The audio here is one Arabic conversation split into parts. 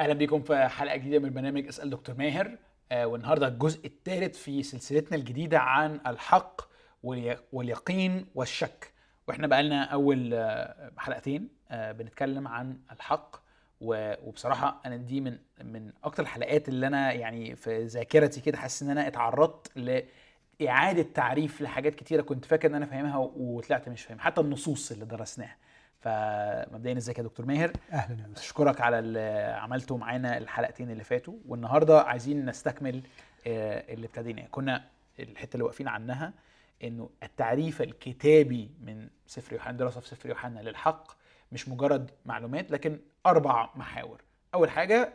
أهلا بيكم في حلقة جديدة من برنامج اسأل دكتور ماهر. آه والنهاردة الجزء الثالث في سلسلتنا الجديدة عن الحق والي- واليقين والشك. وإحنا بقالنا أول آه، حلقتين آه بنتكلم عن الحق. وبصراحة أنا دي من من أكتر الحلقات اللي أنا يعني في ذاكرتي كده حاسس إن أنا اتعرضت لإعادة تعريف لحاجات كتيرة كنت فاكر إن أنا فاهمها وطلعت مش فاهم. حتى النصوص اللي درسناها. فمبدئيا ازيك يا دكتور ماهر؟ أهلا يا اشكرك على اللي عملته معانا الحلقتين اللي فاتوا والنهاردة عايزين نستكمل آه، اللي ابتديناه. كنا الحتة اللي واقفين عنها إنه التعريف الكتابي من سفر يوحنا دراسة في سفر يوحنا للحق مش مجرد معلومات لكن أربع محاور. أول حاجة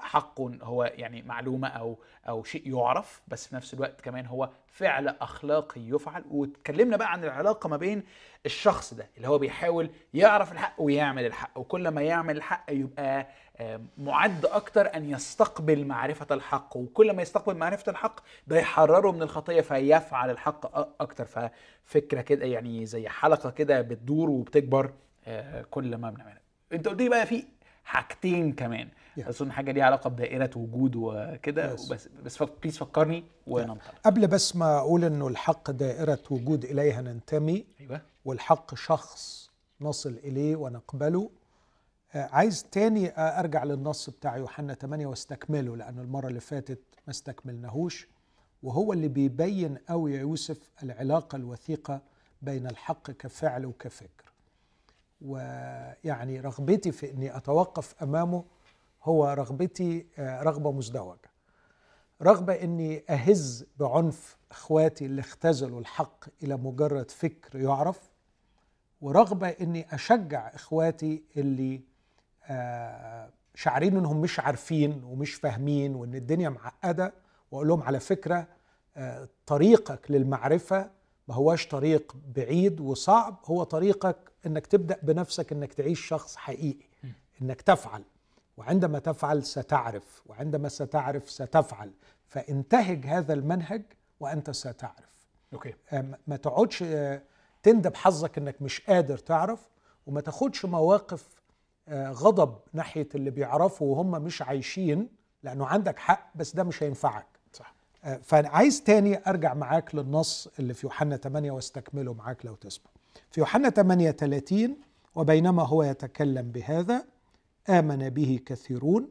حق هو يعني معلومة أو أو شيء يعرف بس في نفس الوقت كمان هو فعل أخلاقي يفعل. واتكلمنا بقى عن العلاقة ما بين الشخص ده اللي هو بيحاول يعرف الحق ويعمل الحق. وكل ما يعمل الحق يبقى آه، معد أكتر أن يستقبل معرفة الحق. وكل ما يستقبل معرفة الحق ده يحرره من الخطية فيفعل الحق أكتر. ففكرة كده يعني زي حلقة كده بتدور وبتكبر آه، كل ما بنعملها. أنت قلت لي بقى في حاجتين كمان. Yeah. أظن حاجة ليها علاقة بدائرة وجود وكده. بس بس بليز فكرني وننطلق. قبل بس ما أقول إنه الحق دائرة وجود إليها ننتمي أيوه. والحق شخص نصل إليه ونقبله آه، عايز تاني أرجع للنص بتاع يوحنا 8 واستكمله لأن المرة اللي فاتت ما استكملناهوش. وهو اللي بيبين قوي يا يوسف العلاقة الوثيقة بين الحق كفعل وكفكر. ويعني رغبتي في إني أتوقف أمامه هو رغبتي آه، رغبة مزدوجة. رغبة إني أهز بعنف إخواتي اللي اختزلوا الحق إلى مجرد فكر يعرف ورغبة إني أشجع إخواتي اللي آه، شعرين إنهم مش عارفين ومش فاهمين وإن الدنيا معقدة وأقول لهم على فكرة آه، طريقك للمعرفة ما هواش طريق بعيد وصعب هو طريقك إنك تبدأ بنفسك إنك تعيش شخص حقيقي إنك تفعل. وعندما تفعل ستعرف وعندما ستعرف ستفعل. فانتهج هذا المنهج وأنت ستعرف. أوكي. آه، ما- تقعدش آه، تندب حظك إنك مش قادر تعرف وما تاخدش مواقف آه، غضب ناحية اللي بيعرفوا وهم مش عايشين لأنه عندك حق بس ده مش هينفعك. صح. آه، فانا عايز تاني أرجع معاك للنص اللي في يوحنا 8 واستكمله معاك لو تسمع في يوحنا 8 30 وبينما هو يتكلم بهذا آمن به كثيرون.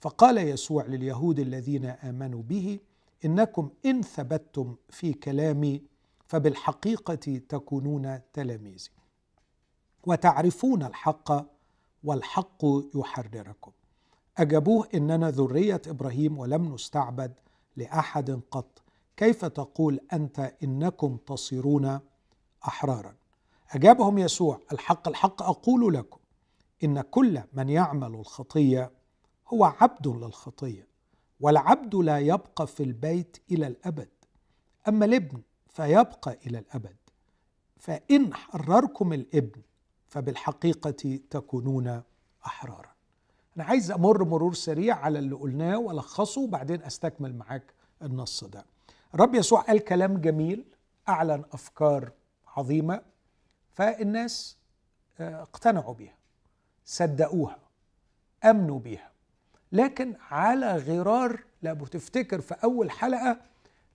فقال يسوع لليهود الذين آمنوا به إنكم إن ثبتتم في كلامي فبالحقيقة تكونون تلاميذي. وتعرفون الحق والحق يحرركم. أجابوه إننا ذرية إبراهيم ولم نستعبد لأحد قط. كيف تقول أنت إنكم تصيرون أحرارا؟ أجابهم يسوع الحق الحق أقول لكم. إن كل من يعمل الخطية هو عبد للخطية والعبد لا يبقى في البيت إلى الأبد. أما الابن فيبقى إلى الأبد. فإن حرركم الابن فبالحقيقة تكونون أحرارا. أنا عايز أمر مرور سريع على اللي قلناه وألخصه وبعدين أستكمل معاك النص ده. الرب يسوع قال كلام جميل أعلن أفكار عظيمة فالناس آه، اقتنعوا بيها. صدقوها آمنوا بيها. لكن على غرار لا تفتكر في أول حلقة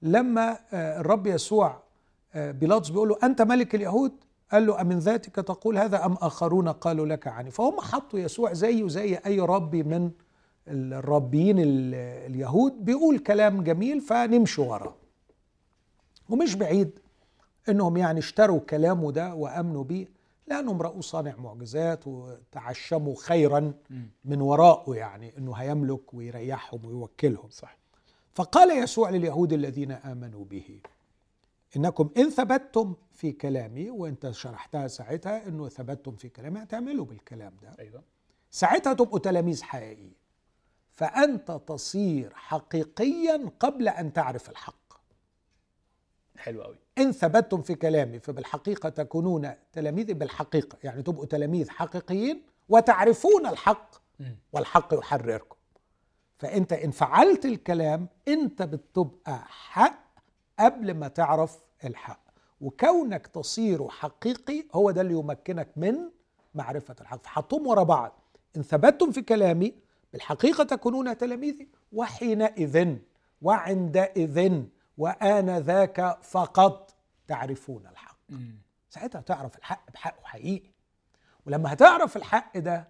لما آه، الرب يسوع آه، بيلاطس بيقول له أنت ملك اليهود؟ قال له أمن ذاتك تقول هذا أم آخرون قالوا لك عني. فهم حطوا يسوع زيه زي أي ربي من الربيين ال- اليهود بيقول كلام جميل فنمشي وراه. ومش بعيد إنهم يعني اشتروا كلامه ده وآمنوا بيه. لأنهم رأوا صانع معجزات وتعشموا خيرا من وراءه يعني إنه هيملك ويريحهم ويوكلهم. صح. فقال يسوع لليهود الذين آمنوا به إنكم إن ثبتتم في كلامي وإنت شرحتها ساعتها إنه ثبتتم في كلامي هتعملوا بالكلام ده. أيوه. ساعتها تبقوا تلاميذ حقيقيين. فأنت تصير حقيقيا قبل أن تعرف الحق. حلو قوي. إن ثبتتم في كلامي فبالحقيقة تكونون تلاميذي بالحقيقة يعني تبقوا تلاميذ حقيقيين وتعرفون الحق والحق يحرركم. فأنت إن فعلت الكلام أنت بتبقى حق قبل ما تعرف الحق. وكونك تصير حقيقي هو ده اللي يمكنك من معرفة الحق. فحطهم ورا بعض. إن ثبتتم في كلامي بالحقيقة تكونون تلاميذي. وحينئذ وعندئذ وآنذاك فقط تعرفون الحق. ساعتها تعرف الحق بحقه حقيقي. ولما هتعرف الحق ده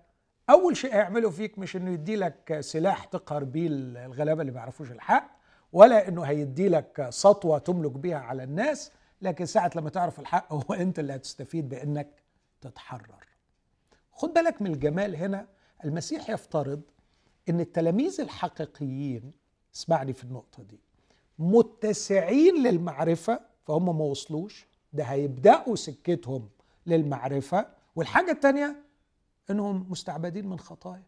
أول شيء هيعمله فيك مش إنه يدي لك سلاح تقهر بيه الغلابة اللي ما يعرفوش الحق ولا إنه هيدي لك سطوة تملك بيها على الناس لكن ساعة لما تعرف الحق هو أنت اللي هتستفيد بإنك تتحرر. خد بالك من الجمال هنا المسيح يفترض إن التلاميذ الحقيقيين اسمعني في النقطة دي متسعين للمعرفة فهم ما وصلوش. ده هيبدأوا سكتهم للمعرفة. والحاجة الثانية إنهم مستعبدين من خطايا.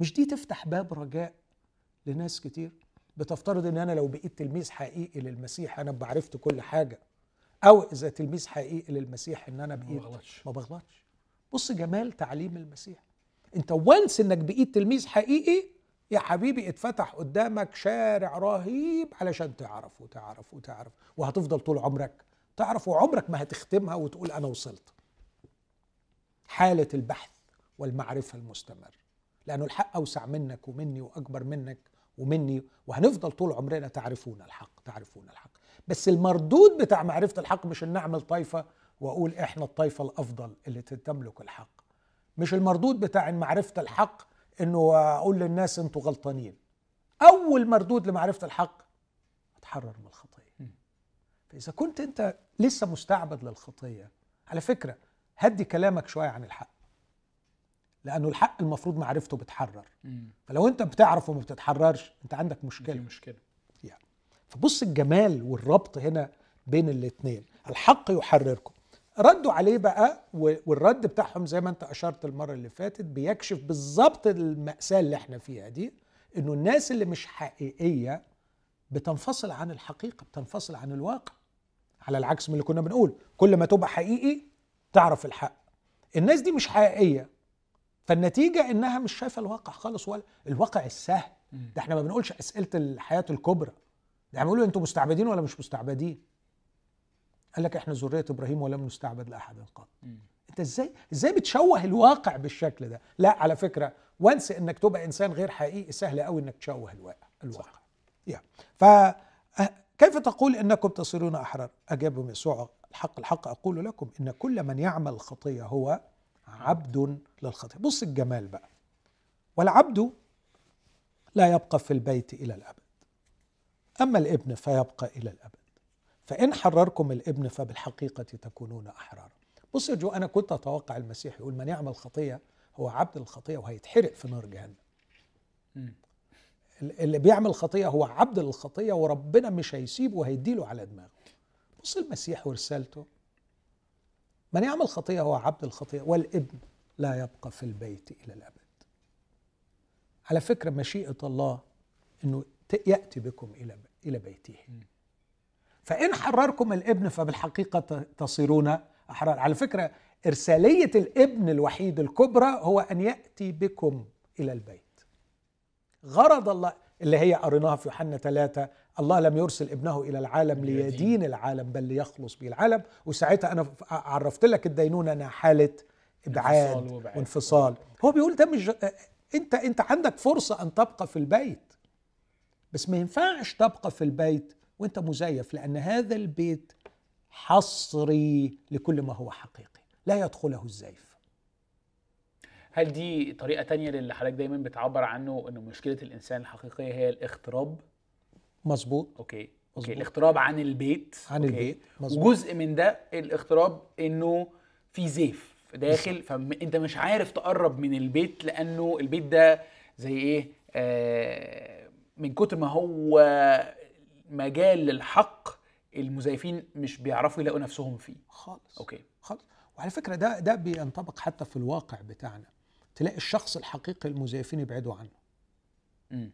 مش دي تفتح باب رجاء لناس كتير؟ بتفترض إن أنا لو بقيت تلميذ حقيقي للمسيح أنا بعرفت كل حاجة. أو إذا تلميذ حقيقي للمسيح إن أنا بقيت ما بغلطش. ما بغلطش. بص جمال تعليم المسيح. أنت وانس إنك بقيت تلميذ حقيقي يا حبيبي اتفتح قدامك شارع رهيب علشان تعرف وتعرف وتعرف وهتفضل طول عمرك تعرف وعمرك ما هتختمها وتقول أنا وصلت. حالة البحث والمعرفة المستمر. لأنه الحق أوسع منك ومني وأكبر منك ومني وهنفضل طول عمرنا تعرفون الحق تعرفون الحق. بس المردود بتاع معرفة الحق مش إن أعمل طائفة وأقول إحنا الطائفة الأفضل اللي تملك الحق. مش المردود بتاع معرفة الحق إنه أقول للناس أنتوا غلطانين. أول مردود لمعرفة الحق أتحرر من الخطية. فإذا كنت أنت لسه مستعبد للخطية على فكرة هدي كلامك شوية عن الحق. لأنه الحق المفروض معرفته بتحرر. فلو أنت بتعرف وما بتتحررش أنت عندك مشكلة. مشكلة. يعني فبص الجمال والربط هنا بين الاثنين الحق يحرركم. ردوا عليه بقى والرد بتاعهم زي ما انت أشرت المرة اللي فاتت بيكشف بالظبط المأساة اللي إحنا فيها دي إنه الناس اللي مش حقيقية بتنفصل عن الحقيقة بتنفصل عن الواقع. على العكس من اللي كنا بنقول كل ما تبقى حقيقي تعرف الحق. الناس دي مش حقيقية فالنتيجة إنها مش شايفة الواقع خالص ولا الواقع السهل. ده إحنا ما بنقولش أسئلة الحياة الكبرى. ده بنقول أنتوا مستعبدين ولا مش مستعبدين. قال لك إحنا ذرية إبراهيم ولم نستعبد لأحد قط. أنت إزاي إزاي بتشوه الواقع بالشكل ده؟ لا على فكرة وانس إنك تبقى إنسان غير حقيقي سهل قوي إنك تشوه الواقع. الواقع يا. ف كيف تقول إنكم تصيرون أحرار؟ اجابهم يسوع الحق الحق أقول لكم إن كل من يعمل الخطيه هو عبد. للخطية. بص الجمال بقى. والعبد لا يبقى في البيت إلى الأبد. أما الابن فيبقى إلى الأبد. فإن حرركم الإبن فبالحقيقة تكونون احرارا بص يا جو أنا كنت أتوقع المسيح يقول من يعمل خطية هو عبد الخطية وهيتحرق في نار جهنم. اللي بيعمل خطية هو عبد للخطيه وربنا مش هيسيبه وهيديله على دماغه. بص المسيح ورسالته. من يعمل خطيئة هو عبد الخطيئة والإبن لا يبقى في البيت إلى الأبد. على فكرة مشيئة الله أنه يأتي بكم إلى إلى بيته. فإن حرركم الإبن فبالحقيقة تصيرون أحرار. على فكرة إرسالية الإبن الوحيد الكبرى هو أن يأتي بكم إلى البيت. غرض الله اللي هي قريناها في يوحنا ثلاثة الله لم يرسل ابنه إلى العالم ليدين. العالم بل ليخلص به العالم. وساعتها أنا عرفت لك الدينونة أنها حالة إبعاد وانفصال هو بيقول ده مش أنت أنت عندك فرصة أن تبقى في البيت. بس ما ينفعش تبقى في البيت وانت مزيف لأن هذا البيت حصري لكل ما هو حقيقي لا يدخله الزيف. هل دي طريقة تانية للي حضرتك دايما بتعبر عنه إنه مشكلة الإنسان الحقيقية هي الاغتراب مظبوط. أوكي. أوكي مزبوط. الاغتراب عن البيت. عن أوكي. البيت مظبوط. وجزء من ده الاغتراب إنه في زيف داخل فأنت مش عارف تقرب من البيت لأنه البيت ده زي إيه آه من كتر ما هو مجال للحق المزيفين مش بيعرفوا يلاقوا نفسهم فيه. خالص. أوكي. خالص. وعلى فكرة ده ده بينطبق حتى في الواقع بتاعنا. تلاقي الشخص الحقيقي المزيفين يبعدوا عنه. م.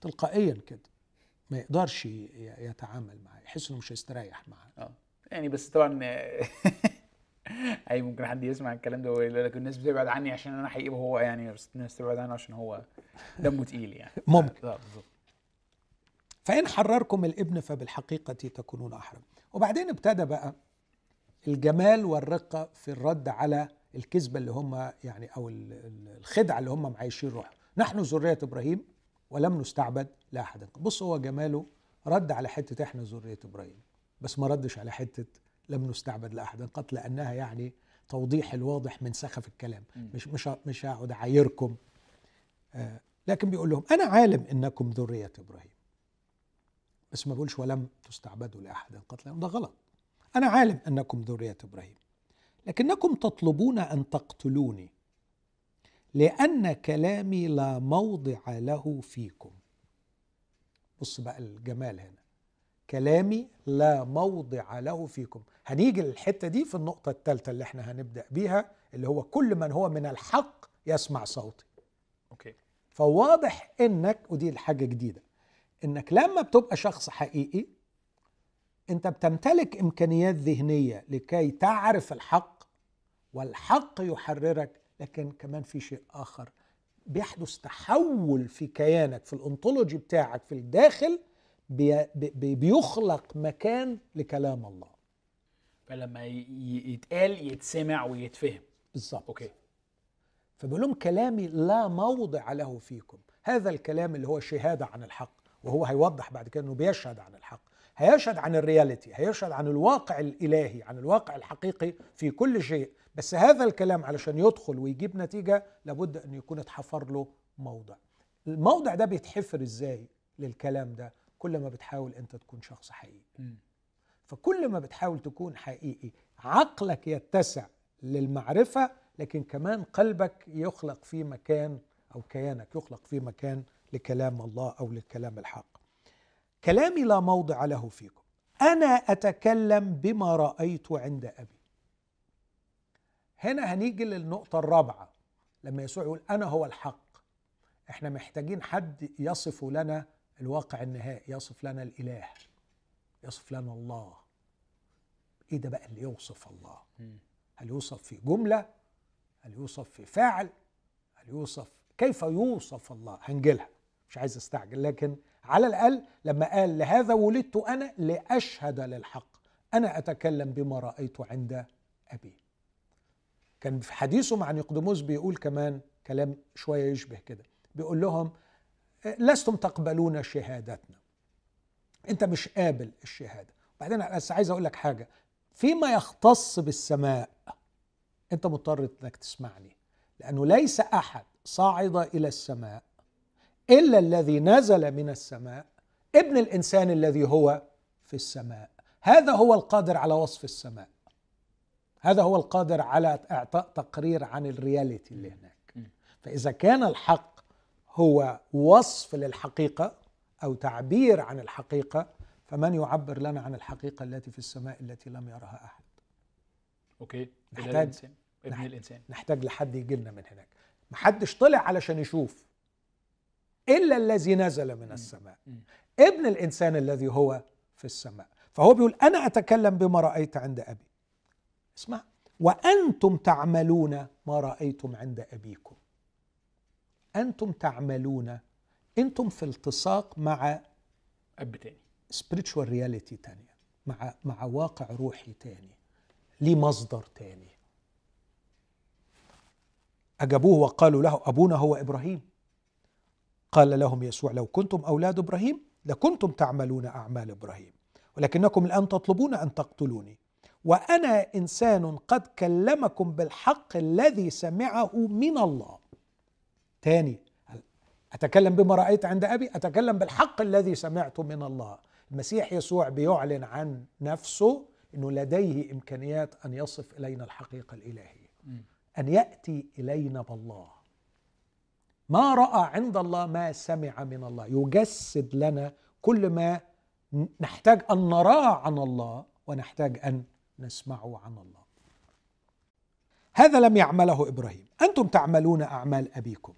تلقائيا كده. ما يقدرش يتعامل معاه يحس إنه مش هيستريح معاه. آه. يعني بس طبعا أي ممكن حد يسمع الكلام ده ويقول لك الناس بتبعد عني عشان أنا حقيقي وهو يعني بس الناس تبعد عنه عشان هو دمه تقيل يعني. ممكن. آه بالظبط. فإن حرركم الإبن فبالحقيقة تكونون أحرم. وبعدين ابتدى بقى الجمال والرقه في الرد على الكذبة اللي هم يعني أو ال- ال- الخدعة اللي هم معايشين روحهم. نحن ذرية إبراهيم ولم نستعبد لاحد بص هو جماله رد على حتة إحنا ذرية إبراهيم بس ما ردش على حتة لم نستعبد لاحد قط لأنها يعني توضيح الواضح من سخف الكلام. مش مش مش هقعد أعايركم. آه لكن بيقول لهم أنا عالم إنكم ذرية إبراهيم. بس ما بيقولش ولم تستعبدوا لأحد قط لأن ده غلط. أنا عالم أنكم ذرية إبراهيم. لكنكم تطلبون أن تقتلوني. لأن كلامي لا موضع له فيكم. بص بقى الجمال هنا. كلامي لا موضع له فيكم. هنيجي للحتة دي في النقطة الثالثه اللي إحنا هنبدأ بيها اللي هو كل من هو من الحق يسمع صوتي. أوكي. فواضح إنك ودي الحاجة جديدة. إنك لما بتبقى شخص حقيقي أنت بتمتلك إمكانيات ذهنية لكي تعرف الحق والحق يحررك لكن كمان في شيء آخر. بيحدث تحول في كيانك في ال ontology بتاعك في الداخل بي بي بيخلق مكان لكلام الله. فلما يتقال يتسمع ويتفهم. بالظبط. أوكي. فبيقول لهم كلامي لا موضع له فيكم. هذا الكلام اللي هو شهادة عن الحق. وهو هيوضح بعد كده إنه بيشهد عن الحق. هيشهد عن ال reality هيشهد عن الواقع الإلهي عن الواقع الحقيقي في كل شيء. بس هذا الكلام علشان يدخل ويجيب نتيجة لابد أن يكون اتحفر له موضع. الموضع ده بيتحفر إزاي للكلام ده؟ كل ما بتحاول أنت تكون شخص حقيقي. فكل ما بتحاول تكون حقيقي عقلك يتسع للمعرفة لكن كمان قلبك يخلق في مكان أو كيانك يخلق في مكان لكلام الله أو لكلام الحق. كلامي لا موضع له فيكم. أنا أتكلم بما رأيت عند أبي. هنا هنيجي للنقطة الرابعة. لما يسوع يقول أنا هو الحق. إحنا محتاجين حد يصف لنا الواقع النهائي يصف لنا الإله يصف لنا الله. إيه ده بقى اللي يوصف الله. هل يوصف في جملة؟ هل يوصف في فاعل هل يوصف؟ كيف يوصف الله؟ هنجيلها. مش عايز استعجل. لكن على الأقل لما قال لهذا ولدت أنا لأشهد للحق. أنا أتكلم بما رأيت عند أبي. كان في حديثه مع نيقوديموس بيقول كمان كلام شوية يشبه كده. بيقول لهم لستم تقبلون شهادتنا. أنت مش قابل الشهادة. بعدين بس عايز أقول لك حاجة. فيما يختص بالسماء أنت مضطر إنك تسمعني. لأنه ليس أحد صعد إلى السماء إلا الذي نزل من السماء ابن الإنسان الذي هو في السماء. هذا هو القادر على وصف السماء. هذا هو القادر على إعطاء تقرير عن ال reality اللي هناك. فإذا كان الحق هو وصف للحقيقة أو تعبير عن الحقيقة فمن يعبر لنا عن الحقيقة التي في السماء التي لم يرها أحد؟ أوكي. نحتاج- الإنسان. ابن الإنسان. نحتاج لحد يجي لنا من هناك. محدش طلع علشان يشوف. إلا الذي نزل من السماء. ابن الإنسان الذي هو في السماء. فهو بيقول أنا أتكلم بما رأيت عند أبي. اسمع. وأنتم تعملون ما رأيتم عند أبيكم. أنتم تعملون. أنتم في التصاق مع أب تاني. spiritual reality تانية. مع مع واقع روحي تاني. ليه مصدر تاني. أجابوه وقالوا له أبونا هو إبراهيم. قال لهم يسوع لو كنتم أولاد إبراهيم لكنتم تعملون أعمال إبراهيم ولكنكم الآن تطلبون أن تقتلوني وأنا إنسان قد كلمكم بالحق الذي سمعه من الله. تاني أتكلم بما رأيت عند أبي؟ أتكلم بالحق الذي سمعته من الله. المسيح يسوع بيعلن عن نفسه أنه لديه إمكانيات أن يصف إلينا الحقيقة الإلهية. أن يأتي إلينا بالله. ما رأى عند الله ما سمع من الله. يجسد لنا كل ما نحتاج أن نراه عن الله ونحتاج أن نسمعه عن الله. هذا لم يعمله إبراهيم. أنتم تعملون أعمال أبيكم.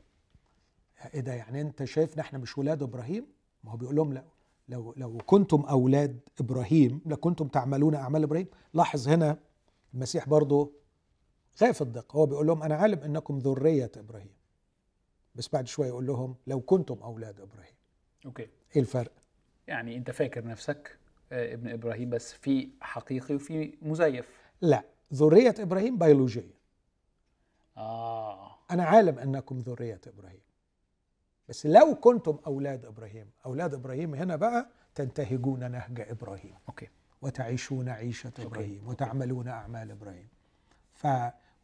إيه ده يعني أنت شايف إحنا مش ولاد إبراهيم؟ ما هو بيقول لهم لو لو لو كنتم أولاد إبراهيم لكنتم تعملون أعمال إبراهيم. لاحظ هنا المسيح برضه خايف الدقة. هو بيقول لهم أنا عالم إنكم ذرية إبراهيم. بس بعد شوية يقول لهم لو كنتم أولاد إبراهيم. أوكي. إيه الفرق؟ يعني أنت فاكر نفسك آه، ابن إبراهيم بس في حقيقي وفي مزيف. لا ذرية إبراهيم بيولوجية. آه. أنا عالم أنكم ذرية إبراهيم. بس لو كنتم أولاد إبراهيم أولاد إبراهيم هنا بقى تنتهجون نهج إبراهيم. أوكي. وتعيشون عيشة. إبراهيم أوكي. وتعملون أعمال إبراهيم. ف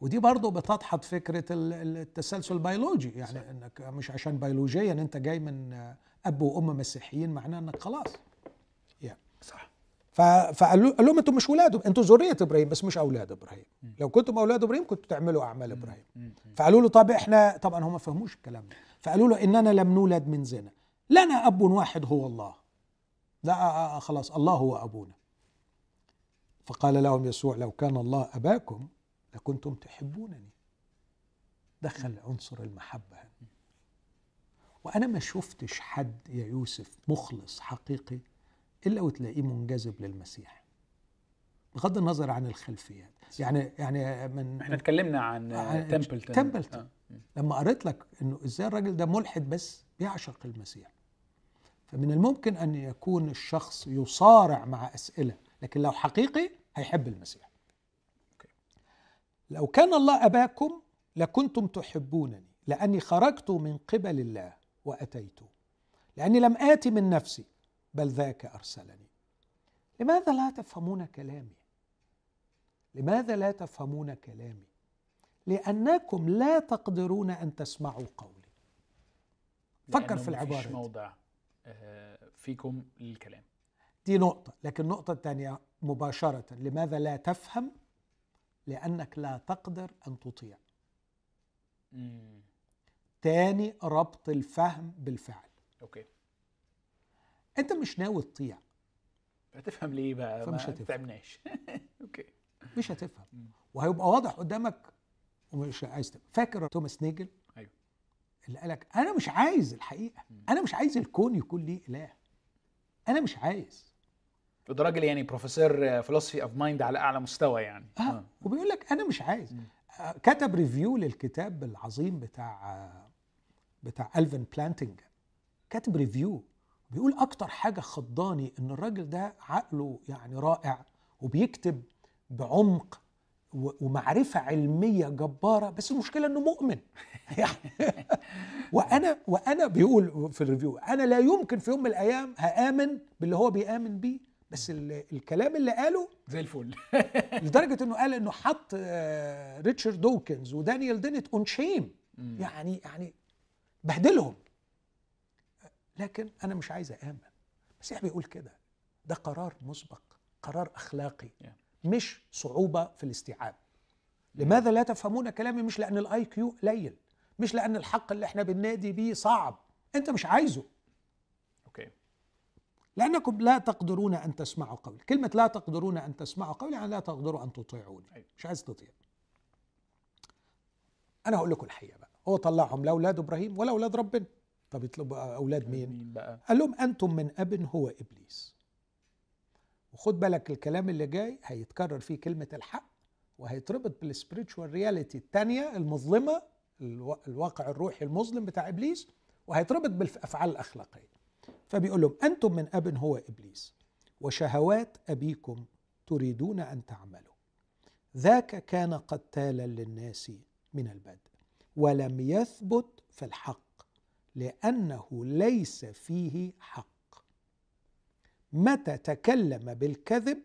ودي برضه بتدحض فكرة ال- ال- التسلسل البيولوجي يعني صح. إنك مش عشان بيولوجيا أنت جاي من أب وأم مسيحيين معناه إنك خلاص. صح. ف- فقال له- قال لهم أنتم مش ولاده أنتم ذرية إبراهيم بس مش أولاد إبراهيم. مم. لو كنتم أولاد إبراهيم كنتوا تعملوا أعمال إبراهيم. فقالوا له طب إحنا طبعا هم ما فهموش الكلام ده. فقالوا له إننا لم نولد من زنا. لنا أب واحد هو الله. لا آه، آه، خلاص الله هو أبونا. فقال لهم يسوع لو كان الله أباكم لكنتم تحبونني دخل عنصر المحبة هنا. وأنا ما شفتش حد يا يوسف مخلص حقيقي إلا وتلاقيه منجذب للمسيح بغض النظر عن الخلفيات يعني يعني من إحنا اتكلمنا عن عن تمبلتون تمبلتون. آه. لما قريت لك إنه إزاي الراجل ده ملحد بس بيعشق المسيح فمن الممكن أن يكون الشخص يصارع مع أسئلة لكن لو حقيقي هيحب المسيح. لو كان الله أباكم لكنتم تحبونني لأني خرجت من قبل الله وأتيت. لأني لم اتي من نفسي بل ذاك أرسلني. لماذا لا تفهمون كلامي؟ لماذا لا تفهمون كلامي؟ لأنكم لا تقدرون أن تسمعوا قولي. فكر في مفيش العبارة دي. موضع آه، فيكم للكلام. دي نقطة لكن النقطة الثانية مباشرة لماذا لا تفهم لأنك لا تقدر أن تطيع. مم. تاني ربط الفهم بالفعل. أوكي. أنت مش ناوي تطيع. هتفهم ليه بقى؟ فمش ما هتفهم. تعبناش أوكي. مش هتفهم. وهيبقى واضح قدامك ومش عايز تفهم. فاكر توماس نيجل؟ أيوه. اللي قالك أنا مش عايز الحقيقة. مم. أنا مش عايز الكون يكون ليه إله. أنا مش عايز. وده راجل يعني بروفيسور philosophy of mind على أعلى مستوى يعني. آه. وبيقول لك أنا مش عايز. مم. آه، كتب review للكتاب العظيم بتاع آه، بتاع ألفين بلانتنجا كاتب review بيقول أكتر حاجة خضاني إن الراجل ده عقله يعني رائع وبيكتب بعمق ومعرفة علمية جبارة بس المشكلة إنه مؤمن. يعني وأنا وأنا بيقول في ال review أنا لا يمكن في يوم من الأيام هآمن باللي هو بيآمن بيه. بس ال- الكلام اللي قاله زي الفل. لدرجة إنه قال إنه حط آه، ريتشارد دوكنز ودانيال دينيت on shame. يعني يعني بهدلهم. لكن أنا مش عايز امن المسيح بيقول كده. ده قرار مسبق قرار أخلاقي. مش صعوبة في الاستيعاب. لماذا لا تفهمون كلامي؟ مش لأن ال IQ قليل مش لأن الحق اللي إحنا بننادي بيه صعب. أنت مش عايزه. لأنكم لا تقدرون أن تسمعوا قولي. كلمة لا تقدرون أن تسمعوا قولي يعني لا تقدروا أن تطيعوني. أيوة. مش عايز تطيع. أنا هقول لكم الحقيقة بقى. هو طلعهم لا أولاد إبراهيم ولا أولاد ربنا. طب يطلبوا أولاد مين؟ مين بقى؟ قال لهم أنتم من أب هو إبليس. وخد بالك الكلام اللي جاي هيتكرر فيه كلمة الحق وهيتربط بال spiritual reality الثانية المظلمة الوا- الواقع الروحي المظلم بتاع إبليس وهيتربط بالأفعال الأخلاقية. فبيقول لهم أنتم من أب هو إبليس وشهوات أبيكم تريدون أن تعملوا. ذاك كان قتالا للناس من البدء ولم يثبت في الحق لأنه ليس فيه حق. متى تكلم بالكذب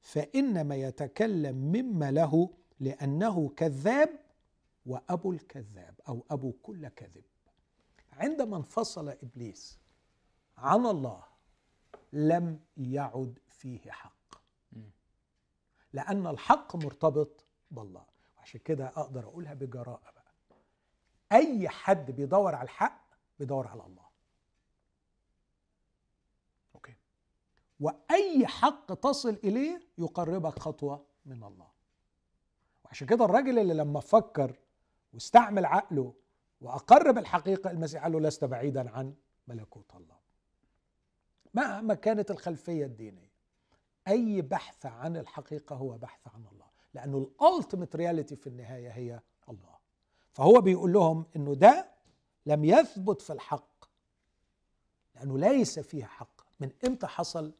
فإنما يتكلم مما له لأنه كذاب وأبو الكذاب أو أبو كل كذب. عندما انفصل إبليس عن الله لم يعد فيه حق. لأن الحق مرتبط بالله. وعشان كده أقدر أقولها بجراءة بقى. أي حد بيدور على الحق بيدور على الله. أوكي. وأي حق تصل إليه يقربك خطوة من الله. وعشان كده الراجل اللي لما فكر واستعمل عقله وأقرب الحقيقة المسيح قال له لست بعيدا عن ملكوت الله. مهما كانت الخلفية الدينية أي بحث عن الحقيقة هو بحث عن الله لأنه ال ultimate reality في النهاية هي الله. فهو بيقول لهم إنه ده لم يثبت في الحق لأنه ليس فيه حق. من إمتى حصل؟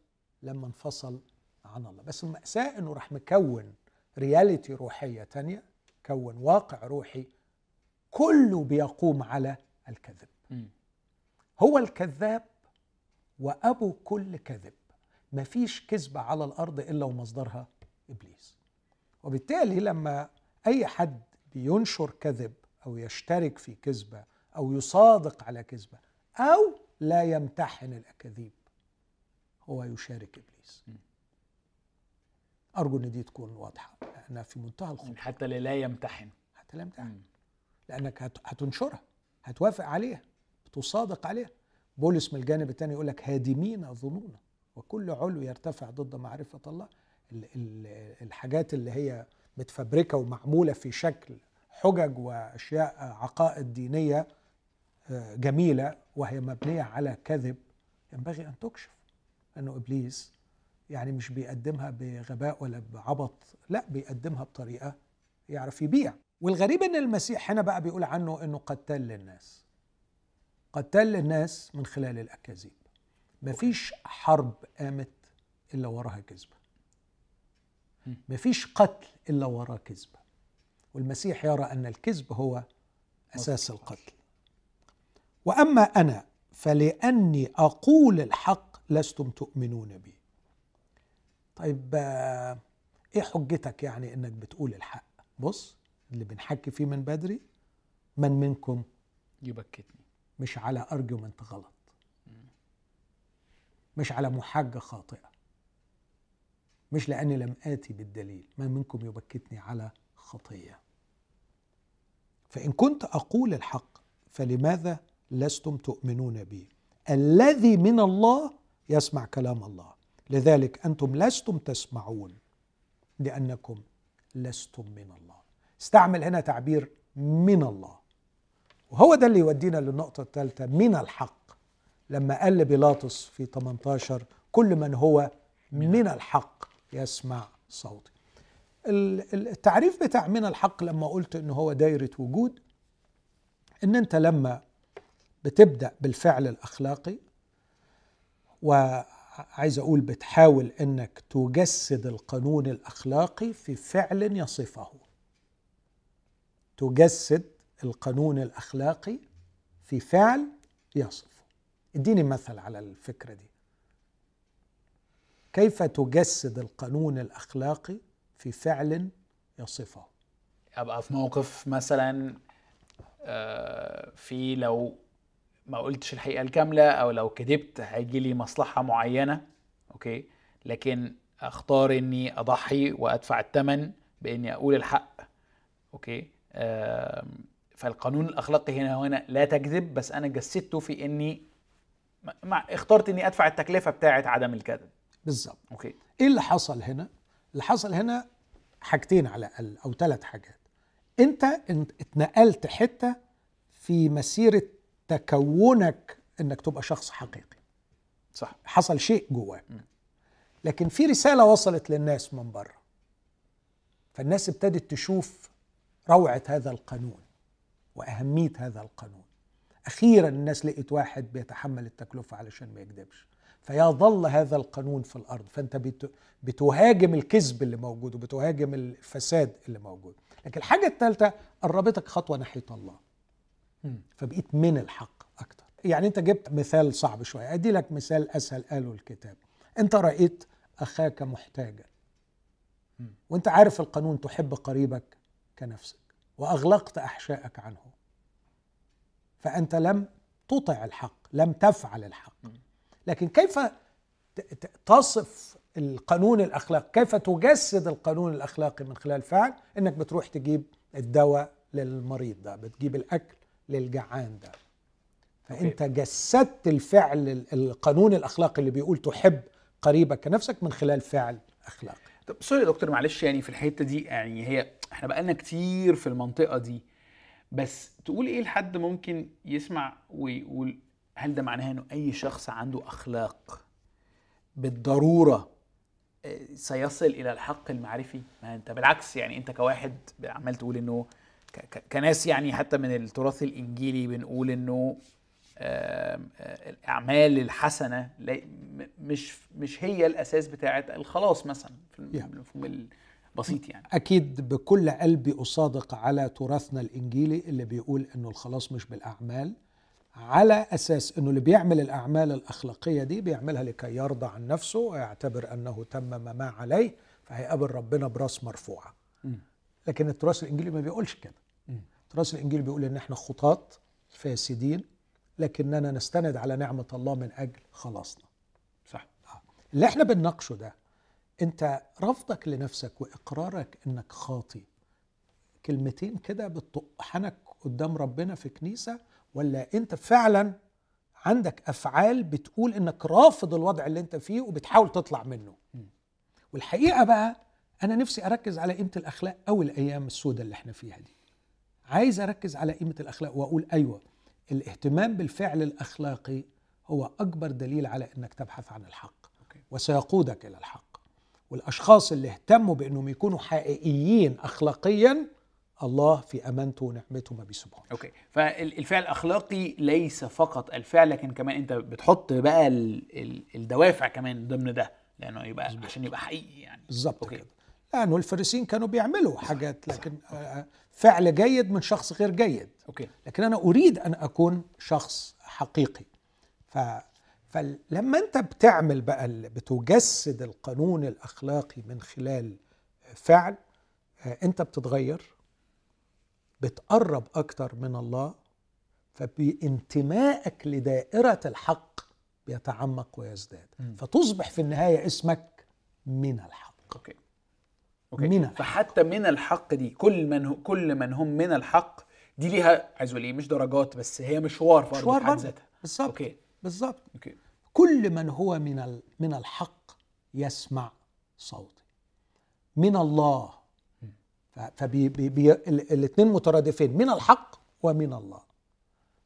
لما انفصل عن الله. بس المأساة إنه راح مكون reality روحية تانية كون واقع روحي كله بيقوم على الكذب. هو الكذاب وأبو كل كذب. مفيش كذبة على الأرض إلا ومصدرها إبليس. وبالتالي لما أي حد بينشر كذب أو يشترك في كذبة أو يصادق على كذبة أو لا يمتحن الأكاذيب هو يشارك إبليس. أرجو إن دي تكون واضحة لأنها في منتهى الخطورة. حتى اللي لا يمتحن. حتى لا يمتحن. لأنك هت- هتنشرها هتوافق عليها تصادق عليها. بولس من الجانب الثاني يقول لك هادمين ظنونا وكل علو يرتفع ضد معرفة الله. ال- ال- الحاجات اللي هي متفبركة ومعمولة في شكل حجج وأشياء عقائد دينية آه، جميلة وهي مبنية على كذب ينبغي أن تكشف أنه إبليس يعني مش بيقدمها بغباء ولا بعبط لا بيقدمها بطريقة يعرف يبيع. والغريب إن المسيح هنا بقى بيقول عنه إنه قتال للناس. قتال للناس من خلال الأكاذيب. مفيش حرب قامت إلا وراها كذبة. مفيش قتل إلا وراه كذبة. والمسيح يرى أن الكذب هو أساس القتل. وأما أنا فلأني أقول الحق لستم تؤمنون بي. طيب آه، إيه حجتك يعني إنك بتقول الحق؟ بص اللي بنحكي فيه من بدري من منكم يبكتني. مش على ارجيومنت غلط. مش على محاجة خاطئة. مش لأني لم آتي بالدليل. من منكم يبكتني على خطية. فإن كنت أقول الحق فلماذا لستم تؤمنون بي؟ الذي من الله يسمع كلام الله. لذلك أنتم لستم تسمعون لأنكم لستم من الله. استعمل هنا تعبير من الله. وهو ده اللي يودينا للنقطة الثالثة من الحق. لما قال لبيلاطس في 18 كل من هو من الحق يسمع صوتي. ال- ال- التعريف بتاع من الحق لما قلت إن هو دايرة وجود إن أنت لما بتبدأ بالفعل الأخلاقي وعايز أقول بتحاول إنك تجسد القانون الأخلاقي في فعل يصفه. تجسد القانون الأخلاقي في فعل يصفه اديني مثل على الفكرة دي. كيف تجسد القانون الأخلاقي في فعل يصفه؟ أبقى في موقف مثلا آه، في لو ما قلتش الحقيقة الكاملة أو لو كذبت هيجي لي مصلحة معينة أوكي؟ لكن أختار إني أضحي وأدفع الثمن بإني أقول الحق أوكي؟ آم، فالقانون الأخلاقي هنا هنا لا تكذب بس أنا جسدته في إني مع- اخترت إني أدفع التكلفة بتاعة عدم الكذب. بالظبط. أوكي. إيه اللي حصل هنا؟ اللي حصل هنا حاجتين على الأقل أو ثلاث حاجات. أنت اتنقلت حتة في مسيرة تكونك إنك تبقى شخص حقيقي. صح. حصل شيء جواك. لكن في رسالة وصلت للناس من بره. فالناس ابتدت تشوف روعة هذا القانون. وأهمية هذا القانون. أخيرا الناس لقيت واحد بيتحمل التكلفة علشان ما يكذبش فيظل هذا القانون في الأرض. فأنت بت- بتهاجم الكذب اللي موجود وبتهاجم الفساد اللي موجود. لكن الحاجة الثالثه قربتك خطوة ناحية الله. فبقيت من الحق أكتر. يعني أنت جبت مثال صعب شوية. أدي لك مثال أسهل قاله الكتاب. أنت رأيت أخاك محتاجا. وأنت عارف القانون تحب قريبك كنفسك. وأغلقت أحشائك عنه. فأنت لم تطع الحق لم تفعل الحق. لكن كيف تصف القانون الاخلاقي كيف تجسد القانون الأخلاقي من خلال فعل؟ إنك بتروح تجيب الدواء للمريض ده بتجيب الأكل للجعان ده. فأنت جسدت الفعل ال- القانون الأخلاقي اللي بيقول تحب قريبك كنفسك من خلال فعل أخلاقي. طب سوري يا دكتور معلش يعني في الحتة دي يعني هي إحنا بقالنا كتير في المنطقة دي بس تقول إيه لحد ممكن يسمع ويقول هل ده معناه انه اي شخص عنده اخلاق بالضرورة آه، سيصل إلى الحق المعرفي؟ ما انت بالعكس يعني انت كواحد عمال تقول انه كناس يعني حتى من التراث الإنجيلي بنقول انه الأعمال الحسنة مش مش هي الأساس بتاعه الخلاص مثلا في. المفهوم ال- بسيط يعني أكيد بكل قلبي أصادق على تراثنا الإنجيلي اللي بيقول إنه الخلاص مش بالأعمال على أساس إنه اللي بيعمل الأعمال الأخلاقية دي بيعملها لكي يرضى عن نفسه ويعتبر أنه تمم ما عليه فهيقابل ربنا براس مرفوعة. لكن التراث الإنجيلي ما بيقولش كده. التراث الإنجيلي بيقول إن إحنا خطاط فاسدين لكننا نستند على نعمة الله من أجل خلاصنا. صح. اللي إحنا بنناقشه ده أنت رفضك لنفسك وإقرارك إنك خاطي كلمتين كده بتطحنك قدام ربنا في كنيسة ولا أنت فعلا عندك أفعال بتقول إنك رافض الوضع اللي أنت فيه وبتحاول تطلع منه؟ والحقيقة بقى أنا نفسي أركز على قيمة الأخلاق أو الأيام السوداء اللي إحنا فيها دي. عايز أركز على قيمة الأخلاق وأقول أيوه الاهتمام بالفعل الأخلاقي هو أكبر دليل على إنك تبحث عن الحق. وسيقودك إلى الحق. والأشخاص اللي اهتموا بأنهم يكونوا حقيقيين اخلاقيا الله في أمانته ونعمته ما بيسيبهم. أوكي. فالفعل الأخلاقي ليس فقط الفعل لكن كمان أنت بتحط بقى ال- ال- الدوافع كمان ضمن ده لأنه يبقى عشان يبقى حقيقي يعني. بالظبط. كده. لأنه الفريسين كانوا بيعملوا حاجات لكن آه، فعل جيد من شخص غير جيد. أوكي. لكن أنا أريد أن أكون شخص حقيقي. ف فلما أنت بتعمل بقى بتجسد القانون الأخلاقي من خلال فعل آه، أنت بتتغير بتقرب أكتر من الله فبانتمائك لدائرة الحق بيتعمق ويزداد. فتصبح في النهاية اسمك من الحق. أوكي. أوكي؟ من. فحتى من الحق دي كل من هو كل من هم من الحق دي ليها عايز أقول إيه مش درجات بس هي مشوار برضه مشوار في حد. ذاتها. بالظبط. أوكي؟ بالظبط. أوكي. كل من هو من من الحق يسمع صوتي. من الله. فالاثنين مترادفين من الحق ومن الله.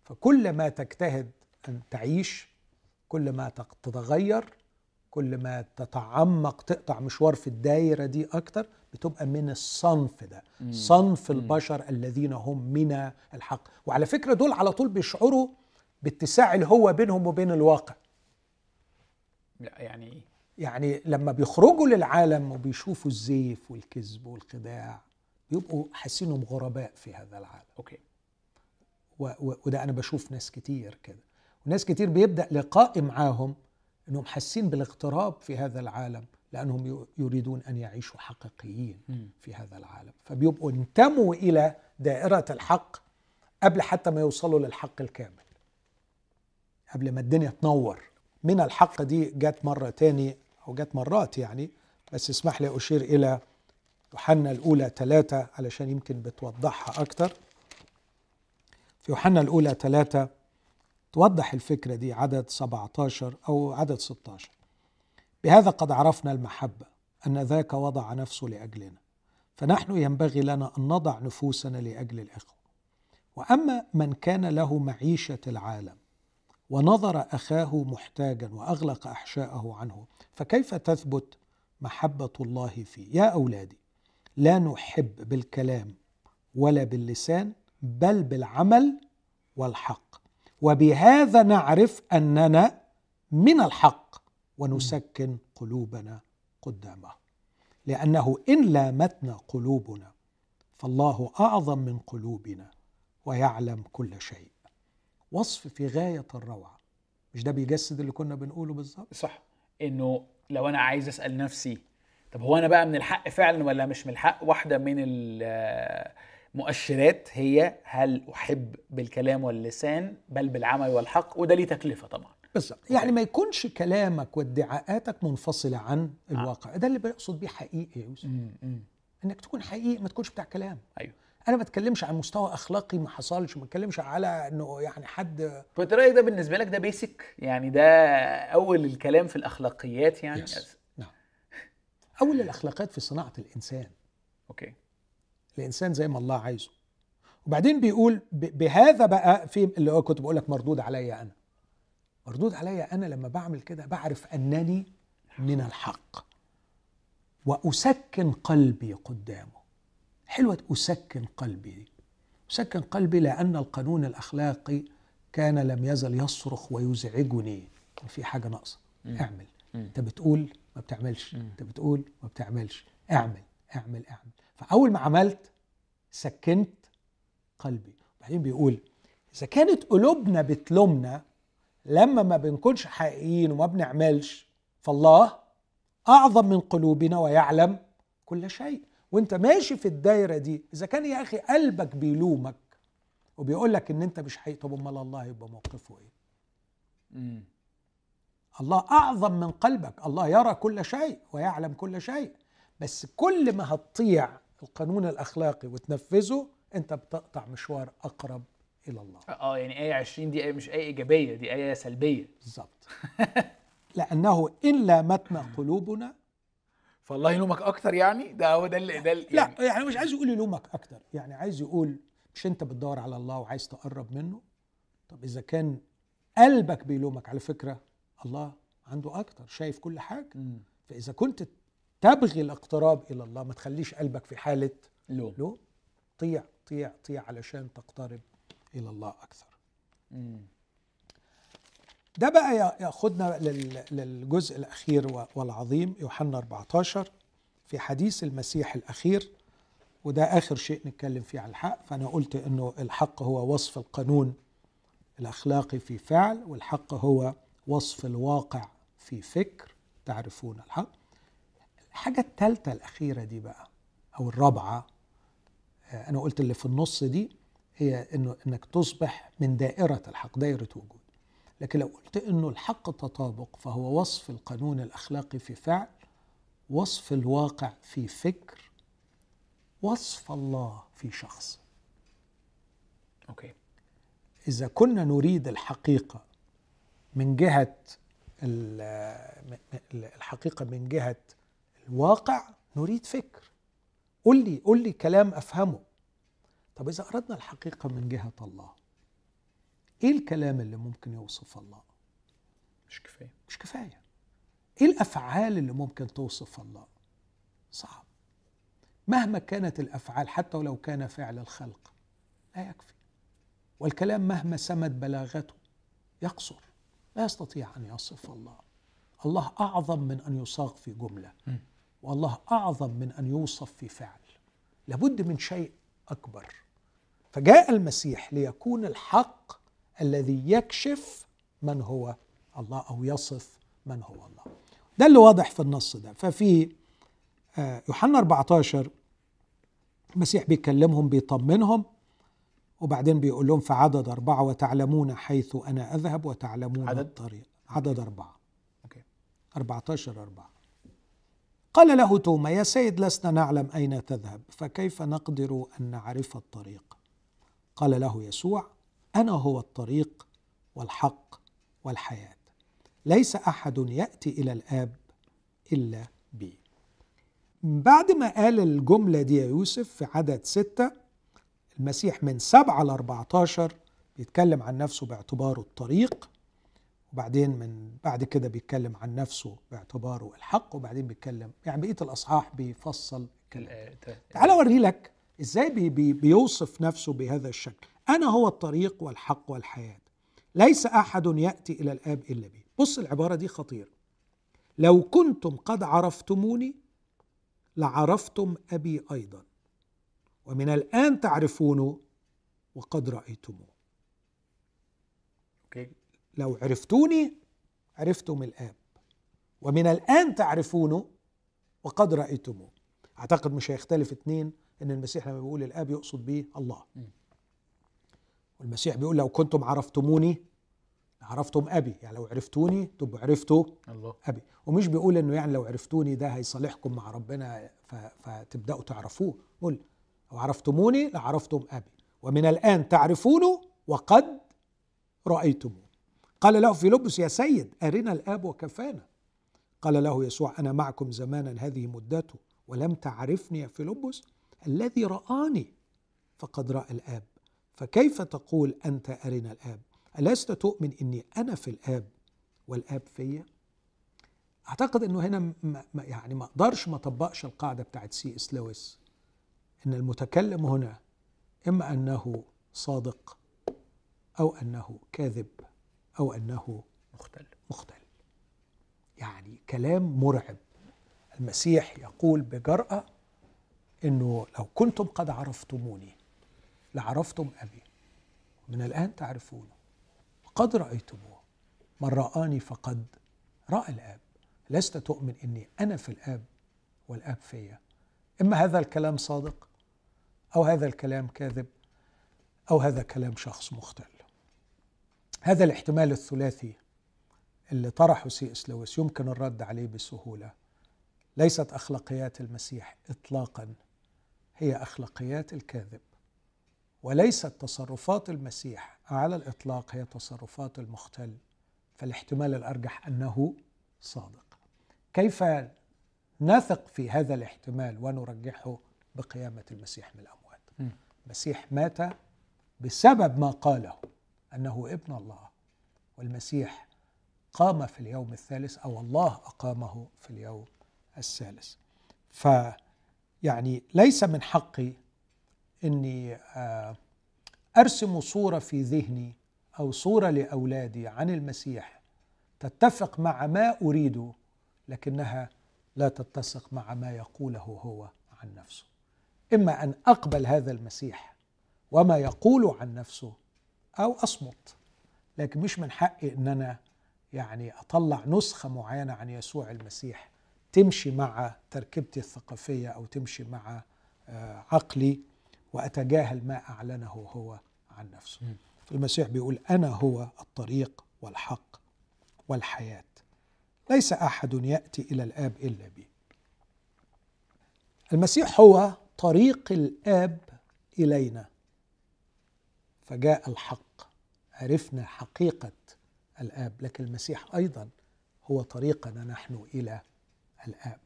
فكل ما تجتهد أن تعيش كل ما تتغير كل ما تتعمق تقطع مشوار في الدايرة دي أكتر بتبقى من الصنف ده مم. صنف مم. البشر الذين هم من الحق. وعلى فكرة دول على طول بيشعروا باتساع الهوة بينهم وبين الواقع. لا يعني إيه؟ يعني لما بيخرجوا للعالم وبيشوفوا الزيف والكذب والخداع بيبقوا حاسينهم غرباء في هذا العالم. أوكي. و- و- وده أنا بشوف ناس كتير كده. وناس كتير بيبدأ لقائي معاهم إنهم حاسين بالاغتراب في هذا العالم لأنهم يريدون أن يعيشوا حقيقيين. في هذا العالم. فبيبقوا انتموا إلى دائرة الحق قبل حتى ما يوصلوا للحق الكامل. قبل ما الدنيا تنور. من الحق دي جت مرة تاني أو جت مرات يعني بس اسمح لي أشير إلى يوحنا الأولى ثلاثة علشان يمكن بتوضحها أكتر. في يوحنا الأولى ثلاثة توضح الفكرة دي عدد 17 أو عدد 16 بهذا قد عرفنا المحبة أن ذاك وضع نفسه لأجلنا فنحن ينبغي لنا أن نضع نفوسنا لأجل الإخوة. وأما من كان له معيشة العالم ونظر أخاه محتاجا وأغلق أحشاءه عنه فكيف تثبت محبة الله فيه؟ يا أولادي لا نحب بالكلام ولا باللسان بل بالعمل والحق. وبهذا نعرف أننا من الحق ونسكن قلوبنا قدامه. لأنه إن لامتنا قلوبنا فالله أعظم من قلوبنا ويعلم كل شيء. وصف في غاية الروعة. مش ده بيجسد اللي كنا بنقوله بالظبط؟ صح. إنه لو أنا عايز أسأل نفسي طب هو أنا بقى من الحق فعلا ولا مش من الحق؟ واحدة من المؤشرات هي هل أحب بالكلام واللسان بل بالعمل والحق؟ وده ليه تكلفة طبعا. بالظبط. يعني ما يكونش كلامك وادعاءاتك منفصلة عن الواقع. ده اللي بيقصد بيه حقيقي يا يوسف. إنك تكون حقيقي ما تكونش بتاع كلام. أيوه. أنا ما بتكلمش عن مستوى أخلاقي ما حصلش. ما بتكلمش على إنه يعني حد فانت رايك ده بالنسبة لك ده بيسك يعني ده أول الكلام في الأخلاقيات يعني. Yes. نعم. أول الأخلاقيات في صناعة الإنسان. أوكي. الإنسان زي ما الله عايزه. وبعدين بيقول بهذا بقى في اللي هو كنت بقول لك مردود عليا أنا. مردود عليا أنا لما بعمل كده بعرف أنني من الحق. وأسكن قلبي قدامه. حلوة أسكن قلبي دي. أسكن قلبي لأن القانون الأخلاقي كان لم يزل يصرخ ويزعجني. في حاجة ناقصة. اعمل. انت بتقول ما بتعملش. انت بتقول ما بتعملش. اعمل. اعمل. اعمل. فاول ما عملت سكنت قلبي. بعدين بيقول إذا كانت قلوبنا بتلومنا لما ما بنكونش حقيقيين وما بنعملش فالله أعظم من قلوبنا ويعلم كل شيء. وأنت ماشي في الدايرة دي إذا كان يا أخي قلبك بيلومك وبيقول لك إن أنت مش حقيقي طب أمال الله يبقى موقفه إيه؟ مم. الله أعظم من قلبك. الله يرى كل شيء ويعلم كل شيء. بس كل ما هتطيع القانون الأخلاقي وتنفذه أنت بتقطع مشوار أقرب إلى الله. آه يعني آية 20 دي آية مش آية إيجابية دي آية سلبية. بالظبط لأنه إن لامتنا قلوبنا فالله يلومك أكتر يعني؟ ده هو ده اللي ده يعني لا يعني مش عايز يقول يلومك أكتر. يعني عايز يقول مش أنت بتدور على الله وعايز تقرب منه؟ طب إذا كان قلبك بيلومك على فكرة الله عنده أكتر شايف كل حاجة. فإذا كنت تبغي الاقتراب إلى الله ما تخليش قلبك في حالة لوم. لوم. طيع طيع طيع علشان تقترب إلى الله أكثر. مم. ده بقى يا- ياخدنا لل- للجزء الأخير والعظيم يوحنا 14 في حديث المسيح الأخير وده آخر شيء نتكلم فيه على الحق. فأنا قلت إنه الحق هو وصف القانون الأخلاقي في فعل والحق هو وصف الواقع في فكر تعرفون الحق. الحاجة الثالثه الأخيرة دي بقى أو الرابعة آه، أنا قلت اللي في النص دي هي إنه إنك تصبح من دائرة الحق دائرة وجود. لكن لو قلت إنه الحق تطابق فهو وصف القانون الأخلاقي في فعل وصف الواقع في فكر وصف الله في شخص. أوكي. إذا كنا نريد الحقيقة من جهة ال- م- م- الحقيقة من جهة الواقع نريد فكر. قل لي قل لي كلام أفهمه. طب إذا أردنا الحقيقة من جهة الله إيه الكلام اللي ممكن يوصف الله؟ مش كفاية. مش كفاية. إيه الأفعال اللي ممكن توصف الله؟ صعب. مهما كانت الأفعال حتى ولو كان فعل الخلق لا يكفي. والكلام مهما سمت بلاغته يقصر. لا يستطيع أن يصف الله. الله أعظم من أن يصاغ في جملة. والله أعظم من أن يوصف في فعل. لابد من شيء أكبر. فجاء المسيح ليكون الحق الذي يكشف من هو الله أو يصف من هو الله. ده اللي واضح في النص ده. ففي آه، يوحنا 14 المسيح بيكلمهم بيطمنهم وبعدين بيقول لهم في عدد أربعة وتعلمون حيث أنا أذهب وتعلمون عدد؟ الطريق. عدد أربعة. أوكي. 14 أربعة. قال له توما يا سيد لسنا نعلم أين تذهب فكيف نقدر أن نعرف الطريق؟ قال له يسوع أنا هو الطريق والحق والحياة. ليس أحد يأتي إلى الآب إلا بي. بعد ما قال الجملة دي يا يوسف في عدد ستة المسيح من سبعة ل 14 بيتكلم عن نفسه باعتباره الطريق وبعدين من بعد كده بيتكلم عن نفسه باعتباره الحق وبعدين بيتكلم يعني بقية الأصحاح بيفصل الكلام. ال- آه، تعال أوري لك إزاي بي بي بيوصف نفسه بهذا الشكل. أنا هو الطريق والحق والحياة. ليس أحد يأتي إلى الآب إلا بي. بص العبارة دي خطيرة. لو كنتم قد عرفتموني لعرفتم أبي أيضا. ومن الآن تعرفونه وقد رأيتموه. لو عرفتوني عرفتم الآب. ومن الآن تعرفونه وقد رأيتموه أعتقد مش هيختلف اتنين إن المسيح لما بيقول الآب يقصد بيه الله. والمسيح بيقول لو كنتم عرفتموني عرفتم أبي. يعني لو عرفتوني تبقوا عرفتوا الله. أبي. ومش بيقول إنه يعني لو عرفتوني ده هيصالحكم مع ربنا فتبدأوا تعرفوه. قل لو عرفتموني لعرفتم أبي. ومن الآن تعرفونه وقد رأيتموه قال له فيلبس يا سيد أرنا الآب وكفانا. قال له يسوع أنا معكم زمانا هذه مدته ولم تعرفني يا فيلبس الذي رآني فقد رأى الآب. فكيف تقول أنت أرنا الآب؟ ألست تؤمن إني أنا في الآب والآب فيا؟ أعتقد أنه هنا م- م- يعني ما أقدرش ما أطبقش القاعدة بتاعت سي إس لويس. إن المتكلم هنا إما أنه صادق أو أنه كاذب. أو أنه مختل. مختل. يعني كلام مرعب. المسيح يقول بجرأة إنه لو كنتم قد عرفتموني لعرفتم أبي. من الآن تعرفونه قد رأيتموه. من رآني فقد رأى الآب. لست تؤمن إني أنا في الآب والآب فيا. إما هذا الكلام صادق أو هذا الكلام كاذب أو هذا كلام شخص مختل. هذا الاحتمال الثلاثي اللي طرحه سي إس لويس يمكن الرد عليه بسهولة. ليست أخلاقيات المسيح اطلاقا هي أخلاقيات الكاذب. وليست تصرفات المسيح على الإطلاق هي تصرفات المختل. فالاحتمال الأرجح أنه صادق. كيف نثق في هذا الاحتمال ونرجحه بقيامة المسيح من الأموات؟ المسيح مات بسبب ما قاله. أنه ابن الله والمسيح قام في اليوم الثالث أو الله أقامه في اليوم الثالث. ف يعني ليس من حقي إني آه، أرسم صورة في ذهني أو صورة لأولادي عن المسيح تتفق مع ما اريده لكنها لا تتسق مع ما يقوله هو عن نفسه. إما أن أقبل هذا المسيح وما يقول عن نفسه أو أصمت. لكن مش من حقي إن أنا يعني أطلع نسخة معينة عن يسوع المسيح تمشي مع تركيبتي الثقافية أو تمشي مع آه، عقلي وأتجاهل ما أعلنه هو عن نفسه. المسيح بيقول أنا هو الطريق والحق والحياة. ليس أحد يأتي إلى الآب إلا بي. المسيح هو طريق الآب إلينا. فجاء الحق. عرفنا حقيقة الآب لكن المسيح أيضا هو طريقنا نحن إلى الآب.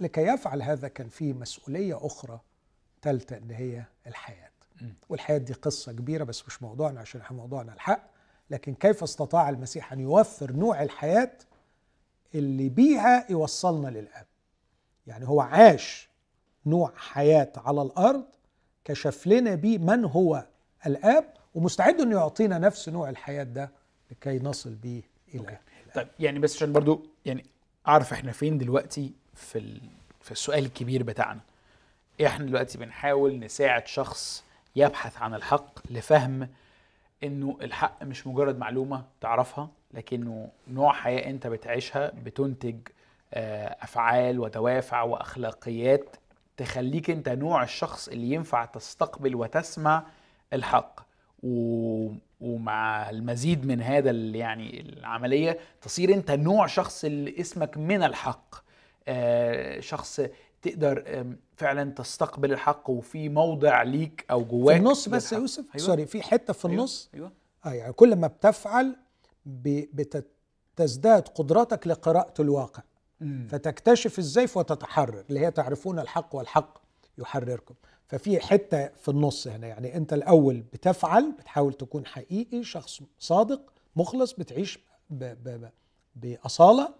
ولكي يفعل هذا كان فيه مسؤولية أخرى ثالثه ان هي الحياة. والحياة دي قصة كبيرة بس مش موضوعنا عشان إحنا موضوعنا الحق. لكن كيف استطاع المسيح أن يوفر نوع الحياة اللي بيها يوصلنا للآب؟ يعني هو عاش نوع حياة على الأرض كشف لنا بيه من هو الآب ومستعد إنه يعطينا نفس نوع الحياة ده لكي نصل به إلى طيب يعني بس عشان برضو يعني أعرف إحنا فين دلوقتي في ال... في السؤال الكبير بتاعنا. إحنا دلوقتي بنحاول نساعد شخص يبحث عن الحق لفهم إنه الحق مش مجرد معلومة تعرفها لكنه نوع حياة أنت بتعيشها بتنتج آه، أفعال ودوافع وأخلاقيات تخليك أنت نوع الشخص اللي ينفع تستقبل وتسمع الحق. و... ومع المزيد من هذا يعني العملية تصير انت نوع شخص اللي اسمك من الحق آه، شخص تقدر فعلا تستقبل الحق وفي موضع ليك أو جواك في النص بس يا يوسف أيوة. سوري في حتة في أيوة. النص أيوة. آه يعني كل ما بتفعل بتزداد قدرتك لقراءة الواقع مم. فتكتشف الزيف وتتحرر اللي هي تعرفون الحق والحق يحرركم ففي حتة في النص هنا. يعني أنت الأول بتفعل بتحاول تكون حقيقي شخص صادق مخلص بتعيش ب ب بأصالة.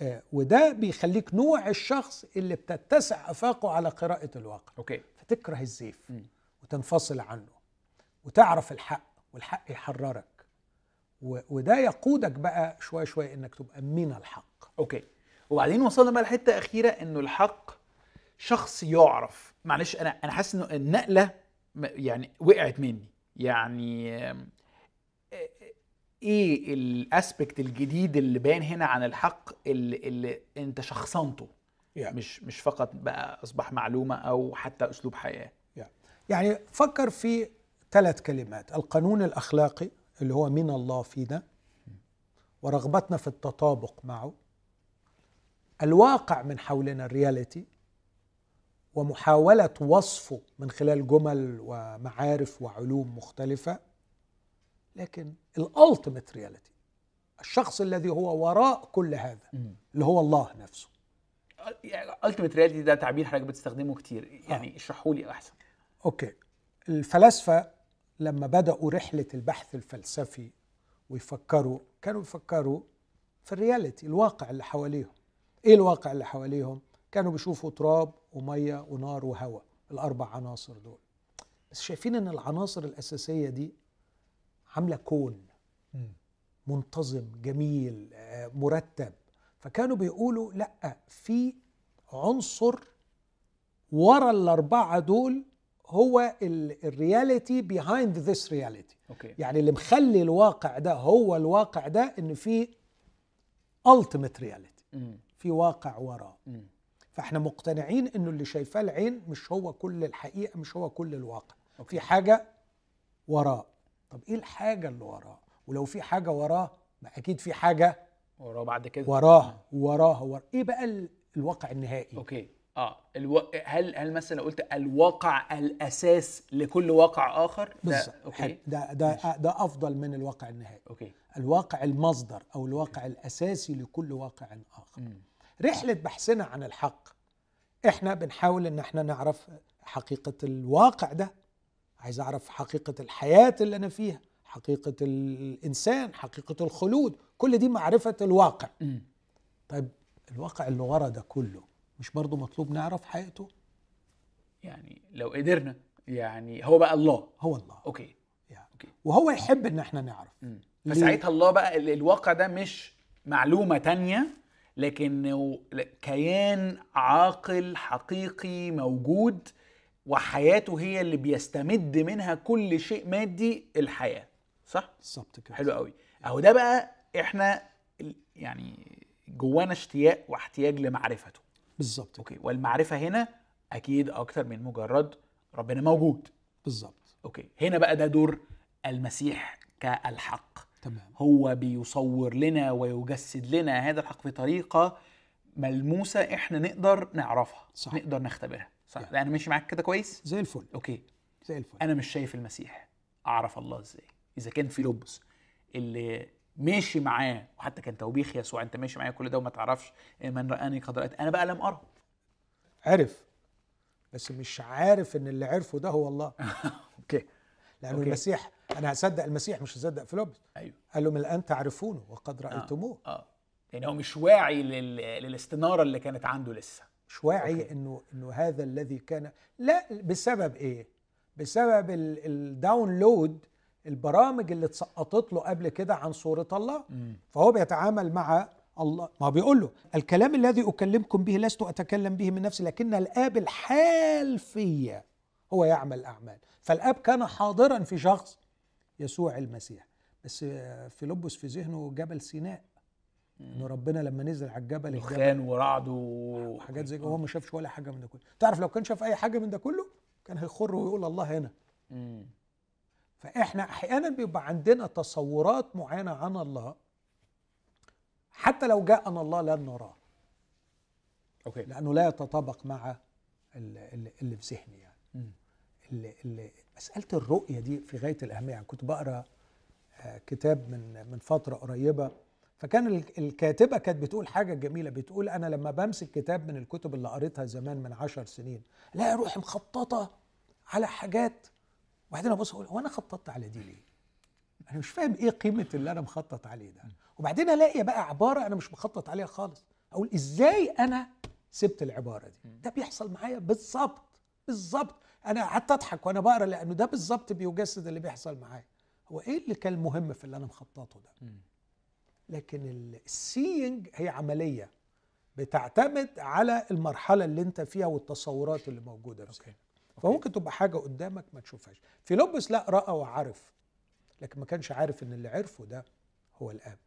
آه وده بيخليك نوع الشخص اللي بتتسع أفاقه على قراءة الواقع. أوكي. فتكره الزيف. وتنفصل عنه وتعرف الحق والحق يحررك. وده يقودك بقى شوية شوية إنك تبقى من الحق. أوكي. وبعدين وصلنا بقى لحتة أخيرة إنه الحق شخص يعرف. معلش أنا أنا حاسس إنه النقلة يعني وقعت مني. يعني إيه الاسبكت الجديد اللي بان هنا عن الحق اللي, اللي أنت شخصنته؟ Yeah. مش مش فقط بقى أصبح معلومة أو حتى أسلوب حياة. Yeah. يعني فكر في ثلاث كلمات. القانون الأخلاقي اللي هو من الله فينا ورغبتنا في التطابق معه. الواقع من حولنا الرياليتي. ومحاولة وصفه من خلال جمل ومعارف وعلوم مختلفة لكن ال ultimate reality الشخص الذي هو وراء كل هذا اللي هو الله نفسه. ultimate reality ده تعبير حضرتك بتستخدمه كتير. يعني آه. اشرحه لي أحسن. أوكي. الفلاسفة لما بدأوا رحلة البحث الفلسفي ويفكروا كانوا يفكروا في ال reality الواقع اللي حواليهم. إيه الواقع اللي حواليهم؟ كانوا بيشوفوا تراب ومية ونار وهواء الأربع عناصر دول. بس شايفين إن العناصر الأساسية دي عاملة كون. منتظم جميل آه، مرتب. فكانوا بيقولوا لأ في عنصر ورا الأربعة دول هو ال reality behind this reality يعني اللي مخلي الواقع ده هو الواقع ده إن في reality. مم. في واقع وراه. فاحنا مقتنعين انه اللي شايفاه العين مش هو كل الحقيقة مش هو كل الواقع. okay. في حاجة وراه. طب إيه الحاجة اللي وراه؟ ولو في حاجة وراه ما أكيد في حاجة وراه بعد كده. وراه وراه وراه. إيه بقى ال- الواقع النهائي؟ أوكي. آه. ألو... هل هل مثلا قلت الواقع الأساس لكل واقع آخر؟ ده أوكي. ده ده ده أفضل من الواقع النهائي. okay. الواقع المصدر أو الواقع الأساسي لكل واقع آخر. مم. رحلة بحثنا عن الحق. إحنا بنحاول إن إحنا نعرف حقيقة الواقع ده. عايز أعرف حقيقة الحياة اللي أنا فيها حقيقة الإنسان حقيقة الخلود. كل دي معرفة الواقع. طيب الواقع اللي ورا ده كله مش برضه مطلوب نعرف حقيقته يعني لو قدرنا يعني هو بقى الله. هو الله. أوكي. يعني. أوكي. وهو يحب إن إحنا نعرف؟ فساعتها الله بقى ال- الواقع ده مش معلومة تانية لكنه كيان عاقل حقيقي موجود وحياته هي اللي بيستمد منها كل شيء مادي الحياة. صح؟ بالظبط كده. حلو قوي. أهو ده بقى إحنا يعني جوانا اشتياق واحتياج لمعرفته. بالظبط. أوكي. والمعرفة هنا أكيد أكتر من مجرد ربنا موجود. بالظبط. okay. هنا بقى ده دور المسيح كالحق. تمام. هو بيصور لنا ويجسد لنا هذا الحق في طريقة ملموسة إحنا نقدر نعرفها صح. نقدر نختبرها. صح. يعني. يعني. أنا ماشي معاك كده كويس؟ زي الفل. okay. زي الفل. أنا مش شايف المسيح. أعرف الله إزاي؟ إذا كان فيلبس اللي ماشي معاه وحتى كان توبيخ يسوع أنت ماشي معايا كل ده وما تعرفش من رآني قد رأيت. أنا بقى لم ارى عرف بس مش عارف إن اللي عرفه ده هو الله. okay. لأنه okay. المسيح أنا هصدق المسيح مش هصدق فيلبس. أيوه. قال له من الآن تعرفونه وقد رأيتموه. آه. يعني هو مش واعي لل... للاستنارة اللي كانت عنده لسه. مش واعي okay. إنه إنه هذا الذي كان لا بسبب إيه؟ بسبب ال- ال download البرامج اللي اتسقطت له قبل كده عن صورة الله. مم. فهو بيتعامل مع الله. ما هو بيقول له الكلام الذي أكلمكم به لست أتكلم به من نفسي لكن الآب الحال فيا هو يعمل أعمال. فالآب كان حاضرا في شخص يسوع المسيح بس فيلبس في ذهنه جبل سيناء إنه ربنا لما نزل على الجبل الجبل دخان ورعد. وحاجات زي كده هو ما شافش ولا حاجة من ده كله تعرف لو كان شاف أي حاجة من ده كله كان هيخر ويقول الله هنا مم. فإحنا أحيانا بيبقى عندنا تصورات معينة عن الله حتى لو جاءنا الله لن نراه أوكي لأنه لا يتطابق مع ال- ال- اللي في ذهني يعني. اللي اللي مساله الرؤية دي في غاية الأهمية. يعني كنت بقرأ آه، كتاب من من فترة قريبة. فكان ال- الكاتبة كانت بتقول حاجة جميلة. بتقول أنا لما بمسك كتاب من الكتب اللي قريتها زمان من عشر سنين لا روحي مخططة على حاجات. وبعدين أبص أقول هو أنا خططت على دي ليه؟ أنا مش فاهم إيه قيمة اللي أنا مخطط عليه ده. وبعدين ألاقي بقى عبارة أنا مش مخطط عليها خالص. أقول إزاي أنا سبت العبارة دي؟ ده بيحصل معايا بالظبط بالظبط. أنا قعدت أضحك وأنا بقرأ لأنه ده بالظبط بيجسد اللي بيحصل معايا. هو إيه اللي كان مهم في اللي أنا مخططه ده. لكن السينج هي عملية بتعتمد على المرحلة اللي أنت فيها والتصورات اللي موجودة في ذهنك. فممكن تبقى حاجة قدامك ما تشوفهاش. فيلبس لا رأى وعرف لكن ما كانش عارف إن اللي عرفه ده هو الآب.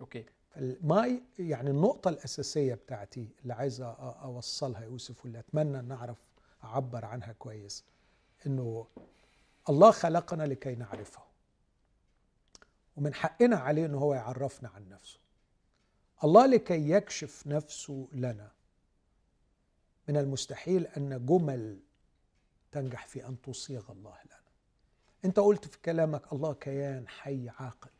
okay. ف my يعني النقطة الأساسية بتاعتي اللي عايز أوصلها يوسف واللي أتمنى أن أعرف أعبر عنها كويس. إنه الله خلقنا لكي نعرفه. ومن حقنا عليه إنه هو يعرفنا عن نفسه. الله لكي يكشف نفسه لنا من المستحيل أن جمل تنجح في أن تصيغ الله لنا. أنت قلت في كلامك الله كيان حي عاقل.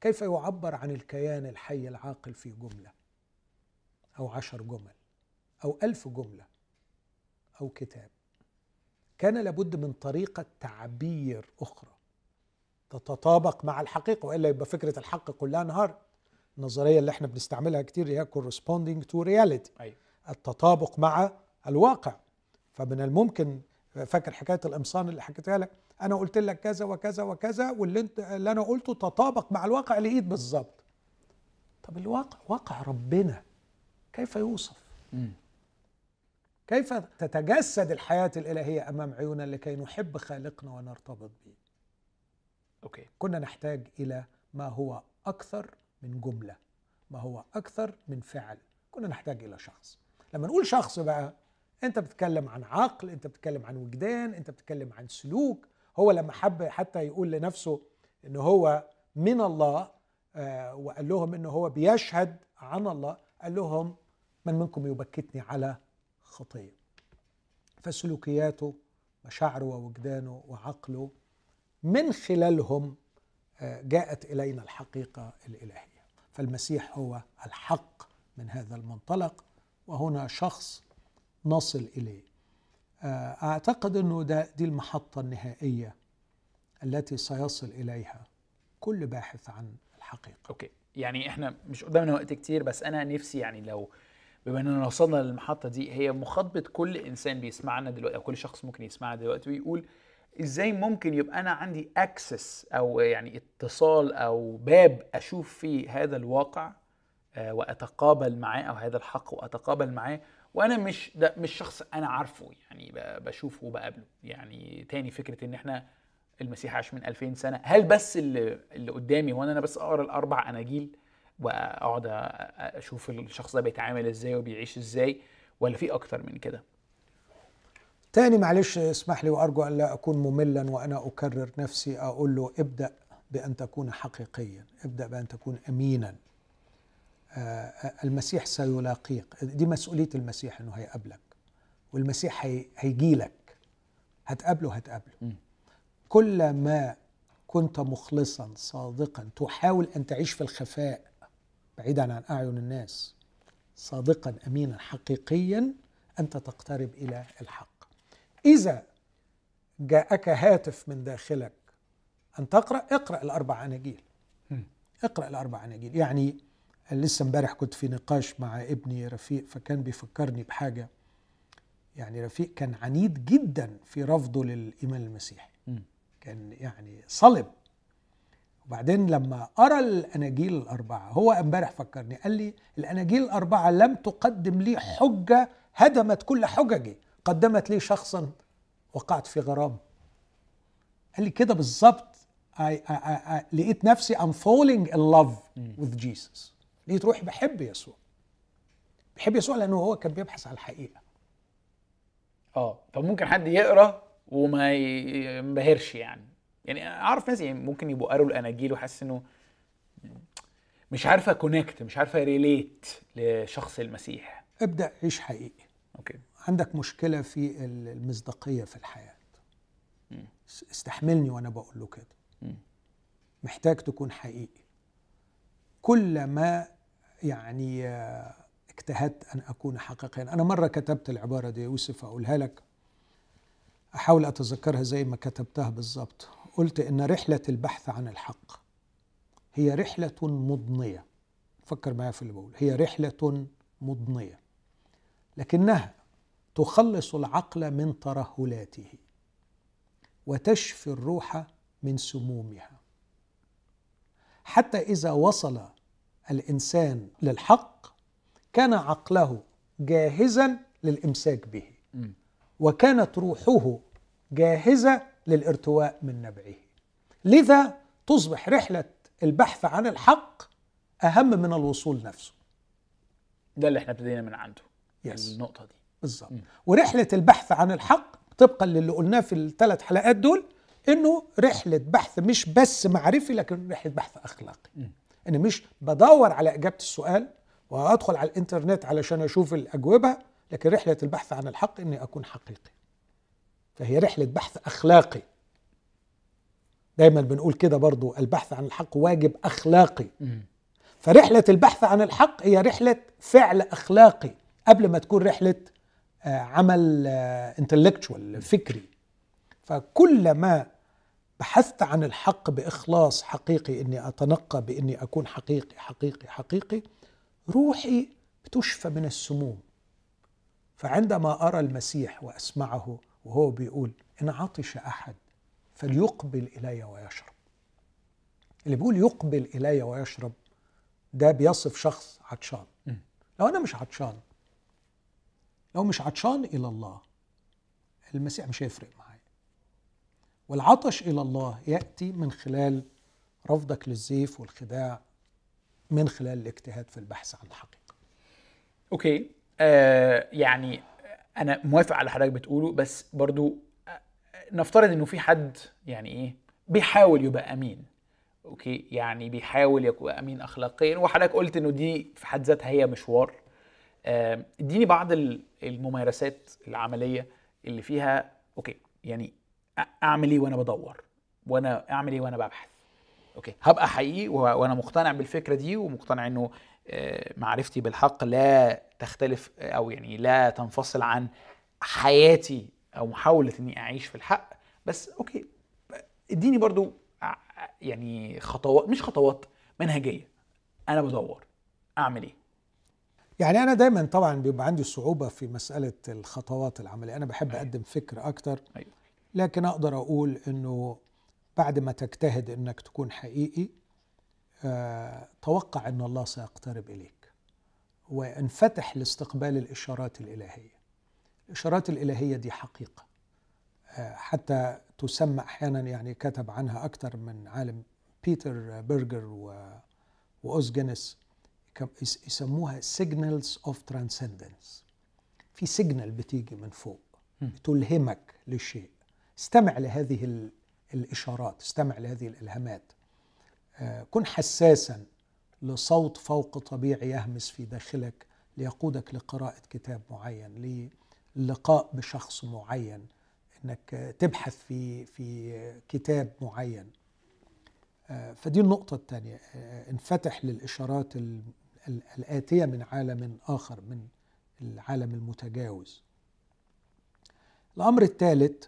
كيف يعبر عن الكيان الحي العاقل في جملة؟ أو عشر جمل أو ألف جملة. أو كتاب. كان لابد من طريقة تعبير أخرى تتطابق مع الحقيقة وإلا يبقى فكرة الحق كلها نهار النظرية اللي إحنا بنستعملها كتير هي corresponding to reality أيوه التطابق مع الواقع. فمن الممكن فاكر حكاية القمصان اللي حكيتها لك؟ أنا قلت لك كذا وكذا وكذا واللي أنت اللي أنا قلته تطابق مع الواقع لقيت بالظبط. طب الواقع واقع ربنا كيف يوصف؟ مم. كيف تتجسد الحياة الإلهية أمام عيوننا لكي نحب خالقنا ونرتبط به أوكي. كنا نحتاج إلى ما هو أكثر من جملة ما هو أكثر من فعل. كنا نحتاج إلى شخص. لما نقول شخص بقى أنت بتتكلم عن عقل أنت بتتكلم عن وجدان أنت بتتكلم عن سلوك. هو لما حب حتى يقول لنفسه إن هو من الله آه، وقال لهم إن هو بيشهد عن الله قال لهم من منكم يبكتني على خطية. فسلوكياته مشاعره ووجدانه وعقله من خلالهم آه، جاءت إلينا الحقيقة الإلهية. فالمسيح هو الحق من هذا المنطلق وهنا شخص نصل إليه. آه، أعتقد أنه ده دي المحطة النهائية التي سيصل إليها كل باحث عن الحقيقة. أوكي. يعني إحنا مش قدامنا وقت كتير بس أنا نفسي يعني لو بما إننا وصلنا للمحطة دي هي مخاطبة كل إنسان بيسمعنا دلوقتي أو كل شخص ممكن يسمعنا دلوقتي ويقول إزاي ممكن يبقى أنا عندي اكسس أو يعني اتصال أو باب أشوف فيه هذا الواقع آه، وأتقابل معاه أو هذا الحق وأتقابل معاه وأنا مش ده مش شخص أنا عارفه يعني بشوفه وبقابله. يعني تاني فكرة إن إحنا المسيح عاش من 2000 سنة. هل بس اللي اللي قدامي وأنا أنا بس أقرأ الأربع أناجيل؟ واقعد أشوف الشخص ده بيتعامل إزاي وبيعيش إزاي ولا في أكتر من كده؟ تاني معلش اسمح لي وأرجو أن لا أكون مملا وأنا أكرر نفسي أقول له ابدأ بأن تكون حقيقيا ابدأ بأن تكون امينا. آه، المسيح سيلاقيك. دي مسؤولية المسيح إنه هيقابلك والمسيح هي هيجي لك. هتقابله هتقابله. كل ما كنت مخلصا صادقا تحاول أن تعيش في الخفاء بعيدا عن أعين الناس صادقا امينا حقيقيا أنت تقترب إلى الحق. إذا جاءك هاتف من داخلك أن تقرأ اقرأ الأربع أناجيل. اقرأ الأربع أناجيل. يعني لسه امبارح كنت في نقاش مع ابني رفيق فكان بيفكرني بحاجة. يعني رفيق كان عنيد جدا في رفضه للإيمان المسيحي. كان يعني صلب. وبعدين لما قرأ الأناجيل الأربعة هو امبارح فكرني قال لي الأناجيل الأربعة لم تقدم لي حجة هدمت كل حججي قدمت لي شخصا وقعت في غرام. قال لي كده بالظبط لقيت نفسي I'm falling in love with Jesus. لقيت روحي بحب يسوع. بحب يسوع لأنه هو كان بيبحث عن الحقيقة. آه طب ممكن حد يقرأ وما ينبهرش يعني. يعني أعرف ناس يعني ممكن يبقوا قروا الأناجيل وحاسس إنه مش عارفة connect مش عارفة relate لشخص المسيح. ابدأ عيش حقيقي. okay. عندك مشكلة في المصداقية في الحياة. مم. استحملني وأنا بقول له كده. مم. محتاج تكون حقيقي. كل ما يعني آه، اجتهدت أن أكون حقيقيا. أنا مرة كتبت العبارة دي يوسف أقولها لك. أحاول أتذكرها زي ما كتبتها بالظبط. قلت إن رحلة البحث عن الحق هي رحلة مضنية. فكر معايا في اللي بقول هي رحلة مضنية. لكنها تخلص العقل من ترهلاته وتشفي الروح من سمومها. حتى إذا وصل الإنسان للحق كان عقله جاهزا للإمساك به. وكانت روحه جاهزة للارتواء من نبعه لذا تصبح رحلة البحث عن الحق أهم من الوصول نفسه ده اللي إحنا ابتدينا من عنده Yes. النقطة دي بالظبط. ورحلة البحث عن الحق طبقا للي قلناه في الثلاث حلقات دول إنه رحلة بحث مش بس معرفي لكن رحلة بحث أخلاقي مم. إن مش بدور على إجابة السؤال وأدخل على الإنترنت علشان أشوف الأجوبة لكن رحلة البحث عن الحق إني أكون حقيقي فهي رحلة بحث أخلاقي. دايما بنقول كده برضو البحث عن الحق واجب أخلاقي. مم. فرحلة البحث عن الحق هي رحلة فعل أخلاقي قبل ما تكون رحلة آه، عمل انتلكتشوال فكري. فكلما بحثت عن الحق بإخلاص حقيقي إني أتنقى بإني أكون حقيقي حقيقي حقيقي روحي بتشفى من السموم. فعندما أرى المسيح وأسمعه وهو بيقول إن عطش أحد فليقبل إلي ويشرب. اللي بيقول يقبل إلي ويشرب ده بيصف شخص عطشان. لو أنا مش عطشان لو مش عطشان إلى الله المسيح مش هيفرق معايا. والعطش إلى الله يأتي من خلال رفضك للزيف والخداع من خلال الاجتهاد في البحث عن الحقيقة. أوكي. آه يعني أنا موافق على حضرتك بتقوله بس برضو نفترض إنه في حد يعني إيه بيحاول يبقى أمين okay؟ يعني بيحاول يبقى أمين اخلاقيا وحضرتك قلت إنه دي في حد ذاتها هي مشوار. اديني بعض ال- الممارسات العملية اللي فيها okay يعني أعمل إيه وأنا بدور؟ وأنا أعمل إيه وأنا ببحث؟ okay هبقى حقيقي وأنا مقتنع بالفكرة دي ومقتنع إنه آه، معرفتي بالحق لا تختلف أو يعني لا تنفصل عن حياتي أو محاولة إني أعيش في الحق. بس أوكي إديني برضو ع- يعني خطوات مش خطوات منهجية. أنا بدور أعمل إيه؟ يعني أنا دايما طبعا بيبقى عندي صعوبة في مسألة الخطوات العملية. أنا بحب أقدم فكره أكتر. أيوة. لكن أقدر أقول إنه بعد ما تجتهد إنك تكون حقيقي آه، توقع إن الله سيقترب إليك. وانفتح لاستقبال الإشارات الإلهية. الإشارات الإلهية دي حقيقة. آه، حتى تسمى أحيانا يعني كتب عنها أكثر من عالم. بيتر بيرجر و و Os Guinness كم- يس- يسموها signals of transcendence. في signal بتيجي من فوق. بتلهمك للشيء استمع لهذه ال- الإشارات استمع لهذه الإلهامات. آه، كن حساسا لصوت فوق طبيعي يهمس في داخلك ليقودك لقراءة كتاب معين للقاء بشخص معين إنك تبحث في في كتاب معين. آه، فدي النقطة الثانية آه، انفتح للإشارات ال- ال- الآتية من عالم آخر من العالم المتجاوز. الأمر الثالث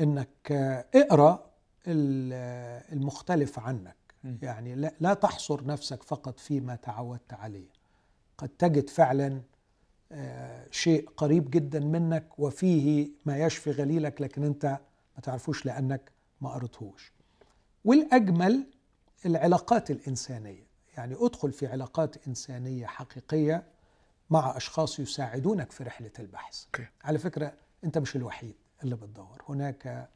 أنك آه، اقرأ ال- المختلف عنك. يعني لا, لا تحصر نفسك فقط فيما تعودت عليه. قد تجد فعلا آه، شيء قريب جدا منك وفيه ما يشفي غليلك لكن أنت ما تعرفوش لأنك ما قريتهوش. والأجمل العلاقات الإنسانية. يعني ادخل في علاقات إنسانية حقيقية مع أشخاص يساعدونك في رحلة البحث. على فكرة أنت مش الوحيد اللي بتدور. هناك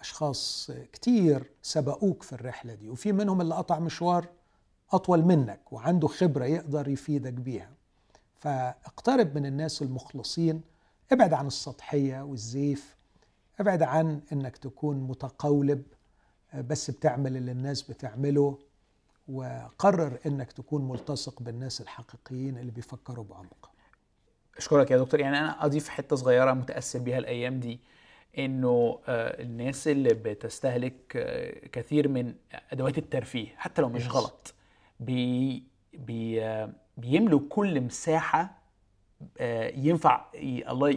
أشخاص كتير سبقوك في الرحلة دي وفي منهم اللي قطع مشوار أطول منك وعنده خبرة يقدر يفيدك بيها. فاقترب من الناس المخلصين ابعد عن السطحية والزيف ابعد عن إنك تكون متقولب بس بتعمل اللي الناس بتعمله وقرر إنك تكون ملتصق بالناس الحقيقيين اللي بيفكروا بعمق. أشكرك يا دكتور. يعني أنا أضيف حتة صغيرة متأثر بيها الأيام دي. إنه آه، الناس اللي بتستهلك آه، كثير من أدوات الترفيه حتى لو مش. غلط بي بي آه، بيملوا كل مساحة ينفع الله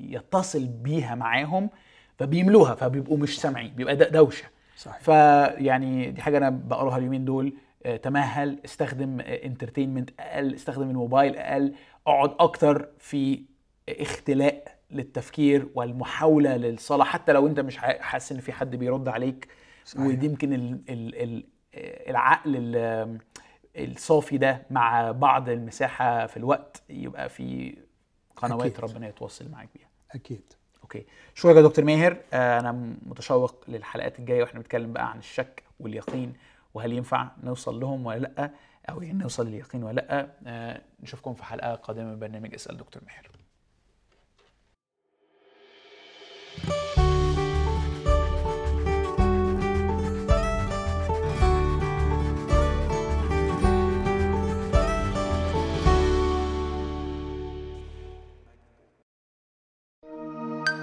يتصل بيها معاهم فبيملوها فبيبقوا مش سامعين بيبقى د- دوشة صحيح فيعني دي حاجة أنا بقراها اليومين دول تمهل استخدم entertainment أقل استخدم الموبايل أقل أقعد أكتر في اختلاء للتفكير والمحاولة للصلاة حتى لو أنت مش حاسس إن في حد بيرد عليك. صحيح. ودي يمكن ال ال ال العقل ال- الصافي ده مع بعض المساحة في الوقت يبقى في قنوات أكيد. ربنا يتواصل معاك بيها. أكيد. أوكي. شكرا يا دكتور ماهر. آه، أنا متشوق للحلقات الجاية وإحنا بنتكلم بقى عن الشك واليقين وهل ينفع نوصل لهم ولا لأ أو يعني نوصل لليقين ولا لأ. آه، نشوفكم في حلقة قادمة من برنامج أسأل دكتور ماهر.